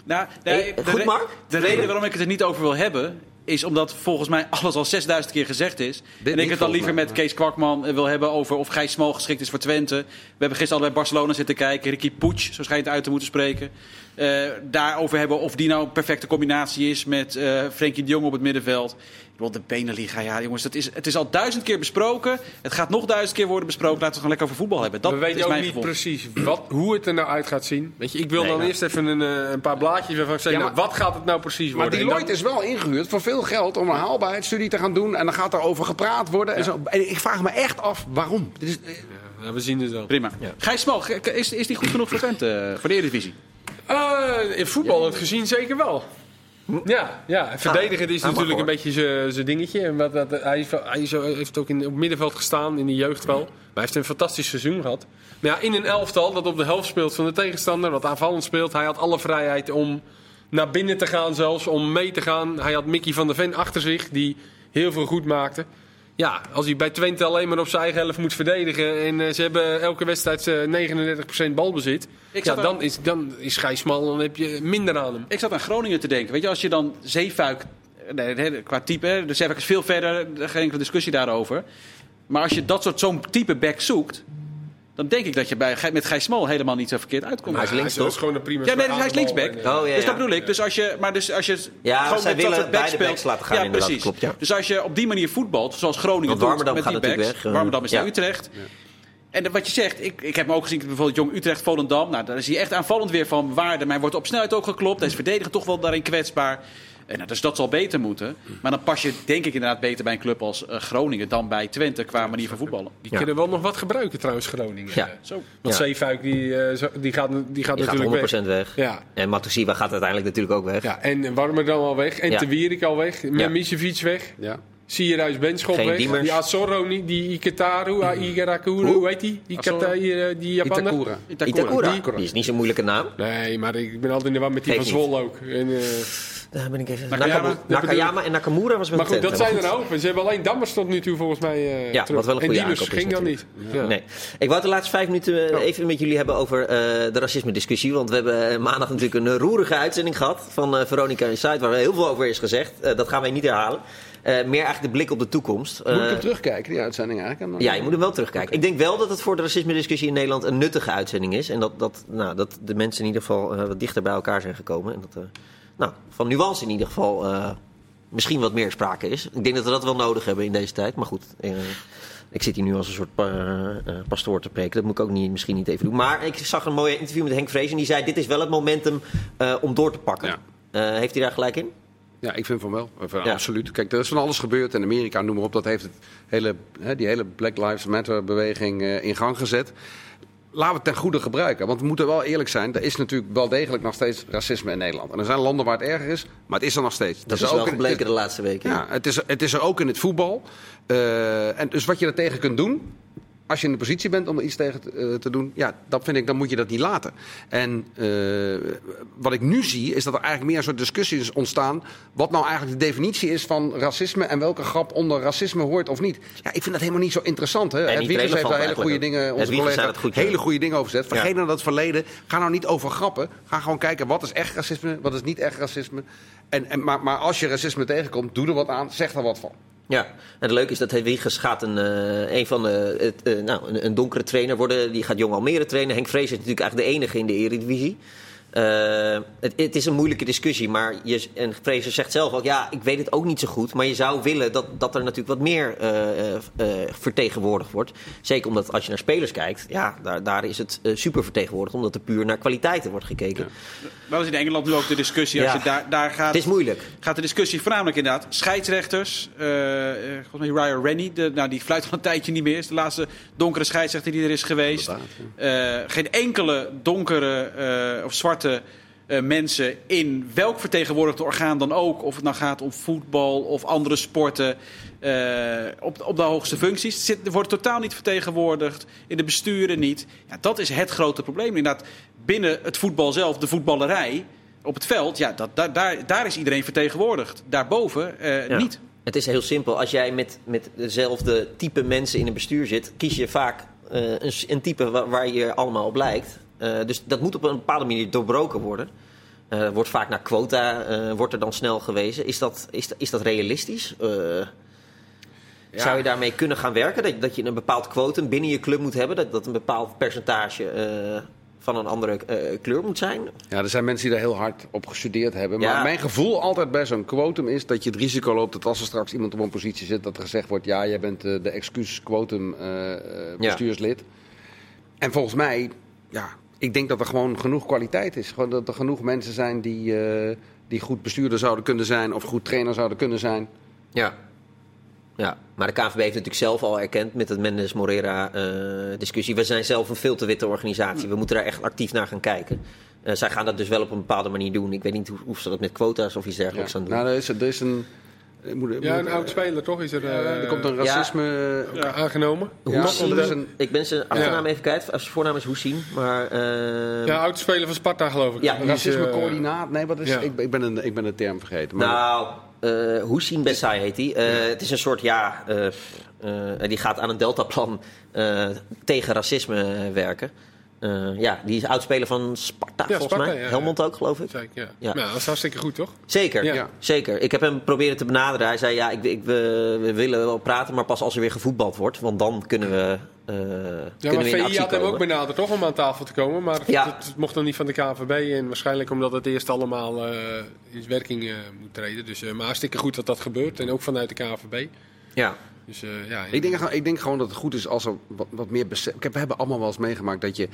B: Nou, de
A: goed,
B: re-
A: Mark?
B: De reden waarom ik het er niet over wil hebben, is omdat volgens mij alles al 6000 keer gezegd is. en ik het dan liever met Kees Kwakman eh, wil hebben over of Gijs Smal geschikt is voor Twente. We hebben gisteren al bij Barcelona zitten kijken. Ricky Puig, zo schijnt het uit te moeten spreken. Eh, daarover hebben of die nou een perfecte combinatie is met eh Frenkie de Jong op het middenveld. De Beneliga, ja jongens, dat is, het is al duizend keer besproken. Het gaat nog duizend keer worden besproken. Laten we het gewoon lekker over voetbal hebben. Dat
D: we weten
B: is
D: ook
B: mijn
D: niet precies wat, hoe het er nou uit gaat zien. Weet je, ik wil
A: Nee,
D: dan
A: nou.
D: eerst even een, eh, een paar blaadjes waarvan ik zeg,
C: Ja,
D: nou,
C: maar-
D: wat gaat het nou precies
C: Maar
D: worden? En
C: Deloitte
D: dan-
C: is wel ingehuurd voor veel geld om een haalbaarheidsstudie te gaan doen. En dan gaat er over gepraat worden. En, zo. en ik vraag me echt af waarom. Dit is,
D: Ja, we zien het wel.
B: Prima. Gijs Smal, is, is die goed genoeg voor Twente, eh, voor de Eredivisie?
D: Eh, in voetbal het gezien zeker wel. Ja, ja. verdedigen is
A: ah, mag
D: natuurlijk een beetje zijn- dingetje. En wat, hij is hij is heeft ook in, op het middenveld gestaan, in de jeugd wel. Maar hij heeft een fantastisch seizoen gehad. Maar ja, in een elftal dat op de helft speelt van de tegenstander, wat aanvallend speelt. Hij had alle vrijheid om naar binnen te gaan zelfs, om mee te gaan. Hij had Mickey van der Ven achter zich, die heel veel goed maakte. Ja, als hij bij Twente alleen maar op zijn eigen helft moet verdedigen... en eh, ze hebben elke wedstrijd eh, 39% balbezit...
B: Ik
D: ja, dan is, dan is dan heb je minder aan hem.
B: Ik zat aan Groningen te denken. Weet je, als je dan Zeefuik... Nee, nee, qua type, hè, de Zeefuik is veel verder. er Geen enkele discussie daarover. Maar als je dat soort zo'n type back zoekt... dan denk ik dat je bij, met Gijs Smal helemaal niet zo verkeerd uitkomt.
A: Maar hij is links,
D: dat
A: toch?
D: is gewoon een prima
B: Ja, nee, hij is linksback.
A: Oh, ja,
B: dus dat bedoel ik. Dus als je, maar dus als je
A: Ja,
B: gewoon
A: zij
B: met dat
A: willen
B: back speelt-
A: backs laten gaan
B: ja, precies.
A: klopt, ja.
B: Dus als je op die manier voetbalt, zoals Groningen doet met
A: gaat
B: die backs.
A: weg, eh,
B: Warmerdam is
A: ja.
B: naar Utrecht. En wat je zegt, ik, ik heb hem ook gezien, bijvoorbeeld Jong Utrecht, Volendam. Nou, daar is hij echt aanvallend weer van waarde. Maar hij wordt op snelheid ook geklopt. Hij is verdedigend toch wel daarin kwetsbaar. En, nou, dus dat zal beter moeten. Maar dan pas je denk ik inderdaad beter bij een club als eh, Groningen dan bij Twente qua manier van voetballen.
D: Die
A: Ja.
D: kunnen wel nog wat gebruiken trouwens, Groningen.
A: Ja.
B: Zo.
D: Want
A: Ja.
D: Zeefuik die, eh, zo- die gaat, die gaat
A: Die gaat
D: natuurlijk
A: 100%
D: weg.
A: weg.
D: Ja.
A: En Matusiwa gaat uiteindelijk natuurlijk ook weg.
D: ja, en Warmerdam al weg. En
A: Ja.
D: Te Wierik al weg.
A: Ja.
D: Mimicevic weg.
C: ja.
D: Sierhuis Benschop
A: Geen
D: weg.
A: Diemers.
D: Die Azorro niet, die Iketaru, ah, Igarakuru, hoe heet die? Iketa,
C: Azorro?
D: die, die Japaner.
C: Itakura.
A: Itakura.
D: Die-
A: Die is niet zo'n moeilijke naam.
D: Nee, maar ik ben altijd in de war met die van
A: niet.
D: Zwolle ook. En, eh,
A: Daar ben ik even.
B: Nakayama.
A: Nakayama, Nakayama en Nakamura was met
D: maar goed, dat zijn er nou. Ze hebben alleen Dammers tot nu toe volgens mij eh
A: Ja,
D: terug.
A: wat wel een
D: En
A: goede
D: Diemers
A: aankoop is
D: ging dan niet. Ja.
A: Nee. Ik wou het de laatste vijf minuten eh, even met jullie hebben over eh, de racisme-discussie. Want we hebben maandag natuurlijk een roerige uitzending gehad van eh, Veronica Inside, waar heel veel over is gezegd. Dat gaan wij niet herhalen. Meer eigenlijk de blik op de toekomst.
C: Moet ik hem terugkijken, die uitzending eigenlijk? En dan-
A: ja, je moet hem wel terugkijken. Ik denk wel dat het voor de racisme-discussie in Nederland een nuttige uitzending is. En dat, dat, nou, dat de mensen in ieder geval wat dichter bij elkaar zijn gekomen. En dat, nou, van nuance in ieder geval eh, misschien wat meer sprake is. Ik denk dat we dat wel nodig hebben in deze tijd. Maar goed, eh, ik zit hier nu als een soort pa- eh, pastoor te preken. Dat moet ik ook niet, misschien niet even doen. Maar ik zag een mooi interview met Henk Vrees. En die zei, dit is wel het momentum om door te pakken.
C: Ja.
A: Heeft hij daar gelijk in?
C: Ja, ik vind van wel.
A: Ja.
C: Absoluut. Kijk, er is van alles gebeurd in Amerika, noem maar op. Dat heeft het hele, hè, die hele Black Lives Matter beweging in gang gezet. Laten we het ten goede gebruiken. Want we moeten wel eerlijk zijn. Er is natuurlijk wel degelijk nog steeds racisme in Nederland. En er zijn landen waar het erger is, maar het is er nog steeds.
A: Dat
C: Het
A: is wel
C: ook in-
A: gebleken de laatste weken.
C: Ja, het is, het is er ook in het voetbal. Eh, en dus wat je er tegen kunt doen, als je in de positie bent om er iets tegen te, eh, te doen, ja, dat vind ik, dan moet je dat niet laten. En eh, wat ik nu zie, is dat er eigenlijk meer een soort discussies ontstaan. Wat nou eigenlijk de definitie is van racisme en welke grap onder racisme hoort of niet. Ja, ik vind dat helemaal niet zo interessant. Hè? Het Wiegers heeft daar hele goede dingen, onze collega,
A: goed, ja.
C: hele goede dingen over gezegd.
A: Ja.
C: Vergeet nou dat verleden. Ga nou niet over grappen. Ga gewoon kijken wat is echt racisme, wat is niet echt racisme. En, en, maar, maar als je racisme tegenkomt, doe er wat aan, zeg er wat van.
A: Ja, en het leuke is dat Hedwiges gaat een, eh, een van de, eh, nou, een, een donkere trainer worden. Die gaat Jong Almere trainen. Henk Vrees is natuurlijk eigenlijk de enige in de Eredivisie. Eh, het, het is een moeilijke discussie, maar je, en Vrezer zegt zelf ook, ja, ik weet het ook niet zo goed. Maar je zou willen dat, dat er natuurlijk wat meer eh, eh, vertegenwoordigd wordt. Zeker omdat als je naar spelers kijkt, ja, daar, daar is het super vertegenwoordigd. Omdat er puur naar kwaliteiten wordt gekeken.
B: Wel is in Engeland nu ook de discussie. Als
A: Ja.
B: je daar, daar gaat,
A: Het is moeilijk.
B: gaat de discussie voornamelijk inderdaad. Scheidsrechters. volgens mij Ryan Rennie. De, nou, die fluit al een tijdje niet meer. Is de laatste donkere scheidsrechter die er is geweest. Geen enkele donkere of zwarte eh, mensen in welk vertegenwoordigde orgaan dan ook. Of het nou gaat om voetbal of andere sporten. eh, op, op de hoogste functies. Zit, wordt totaal niet vertegenwoordigd. In de besturen niet. Ja, dat is het grote probleem. Inderdaad, binnen het voetbal zelf, de voetballerij. Op het veld, ja, dat, daar, daar, daar is iedereen vertegenwoordigd. Daarboven eh,
A: Ja.
B: niet.
A: Het is heel simpel. Als jij met, met dezelfde type mensen in een bestuur zit, kies je vaak een, een type waar, waar je allemaal op lijkt. Eh, dus dat moet op een bepaalde manier doorbroken worden. Eh, wordt vaak naar quota, eh, wordt er dan snel gewezen. Is dat, is, is dat realistisch? Zou je daarmee kunnen gaan werken? Dat, dat je een bepaald quotum binnen je club moet hebben? Dat, dat een bepaald percentage van een andere kleur moet zijn?
C: Ja, er zijn mensen die daar heel hard op gestudeerd hebben. Maar
A: Ja.
C: mijn gevoel altijd bij zo'n quotum is dat je het risico loopt dat als er straks iemand op een positie zit, dat er gezegd wordt: ja, jij bent de excuus quotum eh, eh, bestuurslid. En volgens mij, ja, ik denk dat er gewoon genoeg kwaliteit is. Gewoon dat er genoeg mensen zijn die, eh, die goed bestuurder zouden kunnen zijn of goed trainer zouden kunnen zijn.
A: Ja. ja. Maar de KNVB heeft natuurlijk zelf al erkend met het Mendes Morera eh, discussie. We zijn zelf een veel te witte organisatie. We moeten daar echt actief naar gaan kijken. Eh, zij gaan dat dus wel op een bepaalde manier doen. Ik weet niet hoe, hoe ze dat met quota's of iets
C: Ja.
A: dergelijks gaan doen.
C: Nou, er is, er is een. Moet,
D: Ja, een oud speler toch is er
C: Ja,
D: eh,
C: er komt een
A: ja.
C: racisme.
D: ja, aangenomen.
C: Ja,
A: Hoesien,
C: is een-
A: ik ben zijn achternaam
D: Ja.
A: even kwijt. Zijn voornaam is Hoesien. Maar eh,
D: Ja, oud speler van Sparta geloof ik.
A: Ja,
C: Racisme-coördinaat? Nee, wat is.
D: ja.
C: Ik, ik, ben een, ik ben de term vergeten. Maar
A: Nou, eh Hussein Bessai heet hij. Eh, Het is een soort, ja, eh, eh, die gaat aan een deltaplan eh tegen racisme werken. Eh, ja, die is oudspeler van Sparta,
D: Ja,
A: volgens
D: Sparta,
A: mij.
D: ja.
A: Helmond ook, geloof ik.
D: Zeker, ja.
A: Ja.
D: Nou, dat is hartstikke goed, toch?
A: Zeker,
D: Ja.
A: zeker. Ik heb hem proberen te benaderen. Hij zei, ja, ik, ik, we, we willen wel praten, maar pas als er weer gevoetbald wordt. Want dan kunnen we, eh
D: Ja,
A: kunnen
D: maar
A: we in
D: VI had hem ook benaderd toch om aan tafel te komen. Maar
A: Ja.
D: het, het mocht nog niet van de KNVB. En waarschijnlijk omdat het eerst allemaal eh, in werking moet treden. Dus, maar hartstikke goed dat dat gebeurt. En ook vanuit de KNVB.
A: Ja.
D: Dus, eh, ja,
C: Ik denk, ik denk gewoon dat het goed is als er wat, wat meer besef. Ik heb, we hebben allemaal wel eens meegemaakt dat je,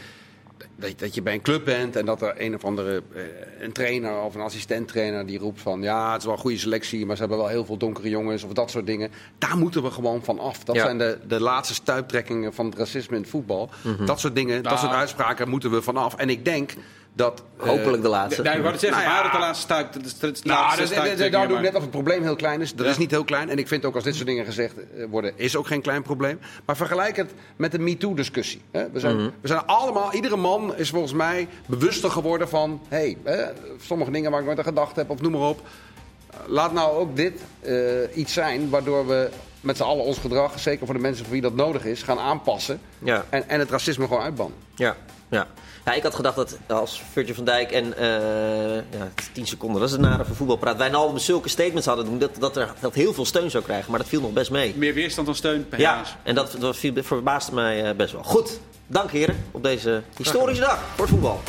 C: dat, dat je bij een club bent en dat er een of andere eh, een trainer of een assistent-trainer die roept van ja, het is wel een goede selectie, maar ze hebben wel heel veel donkere jongens of dat soort dingen. Daar moeten we gewoon van af. Dat
A: Ja.
C: zijn de, de laatste stuiptrekkingen van het racisme in het voetbal. Dat soort dingen, dat
B: Nou.
C: soort uitspraken moeten we vanaf. En ik denk dat... eh,
A: Hopelijk de laatste.
B: Nee, het zeggen,
C: Nou ja.
B: de laatste stuip? De, de, de, de
C: Nou, daar doe ik net of het probleem heel klein is. Dat
B: Ja.
C: is niet heel klein. En ik vind ook als dit soort dingen gezegd eh, worden, is ook geen klein probleem. Maar vergelijk het met de MeToo-discussie. hè. We, zijn,
A: Mhm.
C: we zijn allemaal, iedere man is volgens mij bewuster geworden van... hé, hey, sommige dingen waar ik nooit aan gedacht heb of noem maar op. Laat nou ook dit eh, iets zijn waardoor we met z'n allen ons gedrag... zeker voor de mensen voor wie dat nodig is, gaan aanpassen.
A: Ja.
C: En, en het racisme gewoon uitbannen.
A: Ja, ja. Ja, ik had gedacht dat als Virgil van Dijk en eh ja, 10 seconden, dat is het nare voor voetbalpraat, Wijnaldum zulke statements hadden doen, dat, dat, er, dat heel veel steun zou krijgen. Maar dat viel nog best mee.
B: Meer weerstand dan steun,
A: Ja, en dat, dat viel- verbaasde mij eh, best wel. Goed, dank heren op deze historische dag voor voetbal.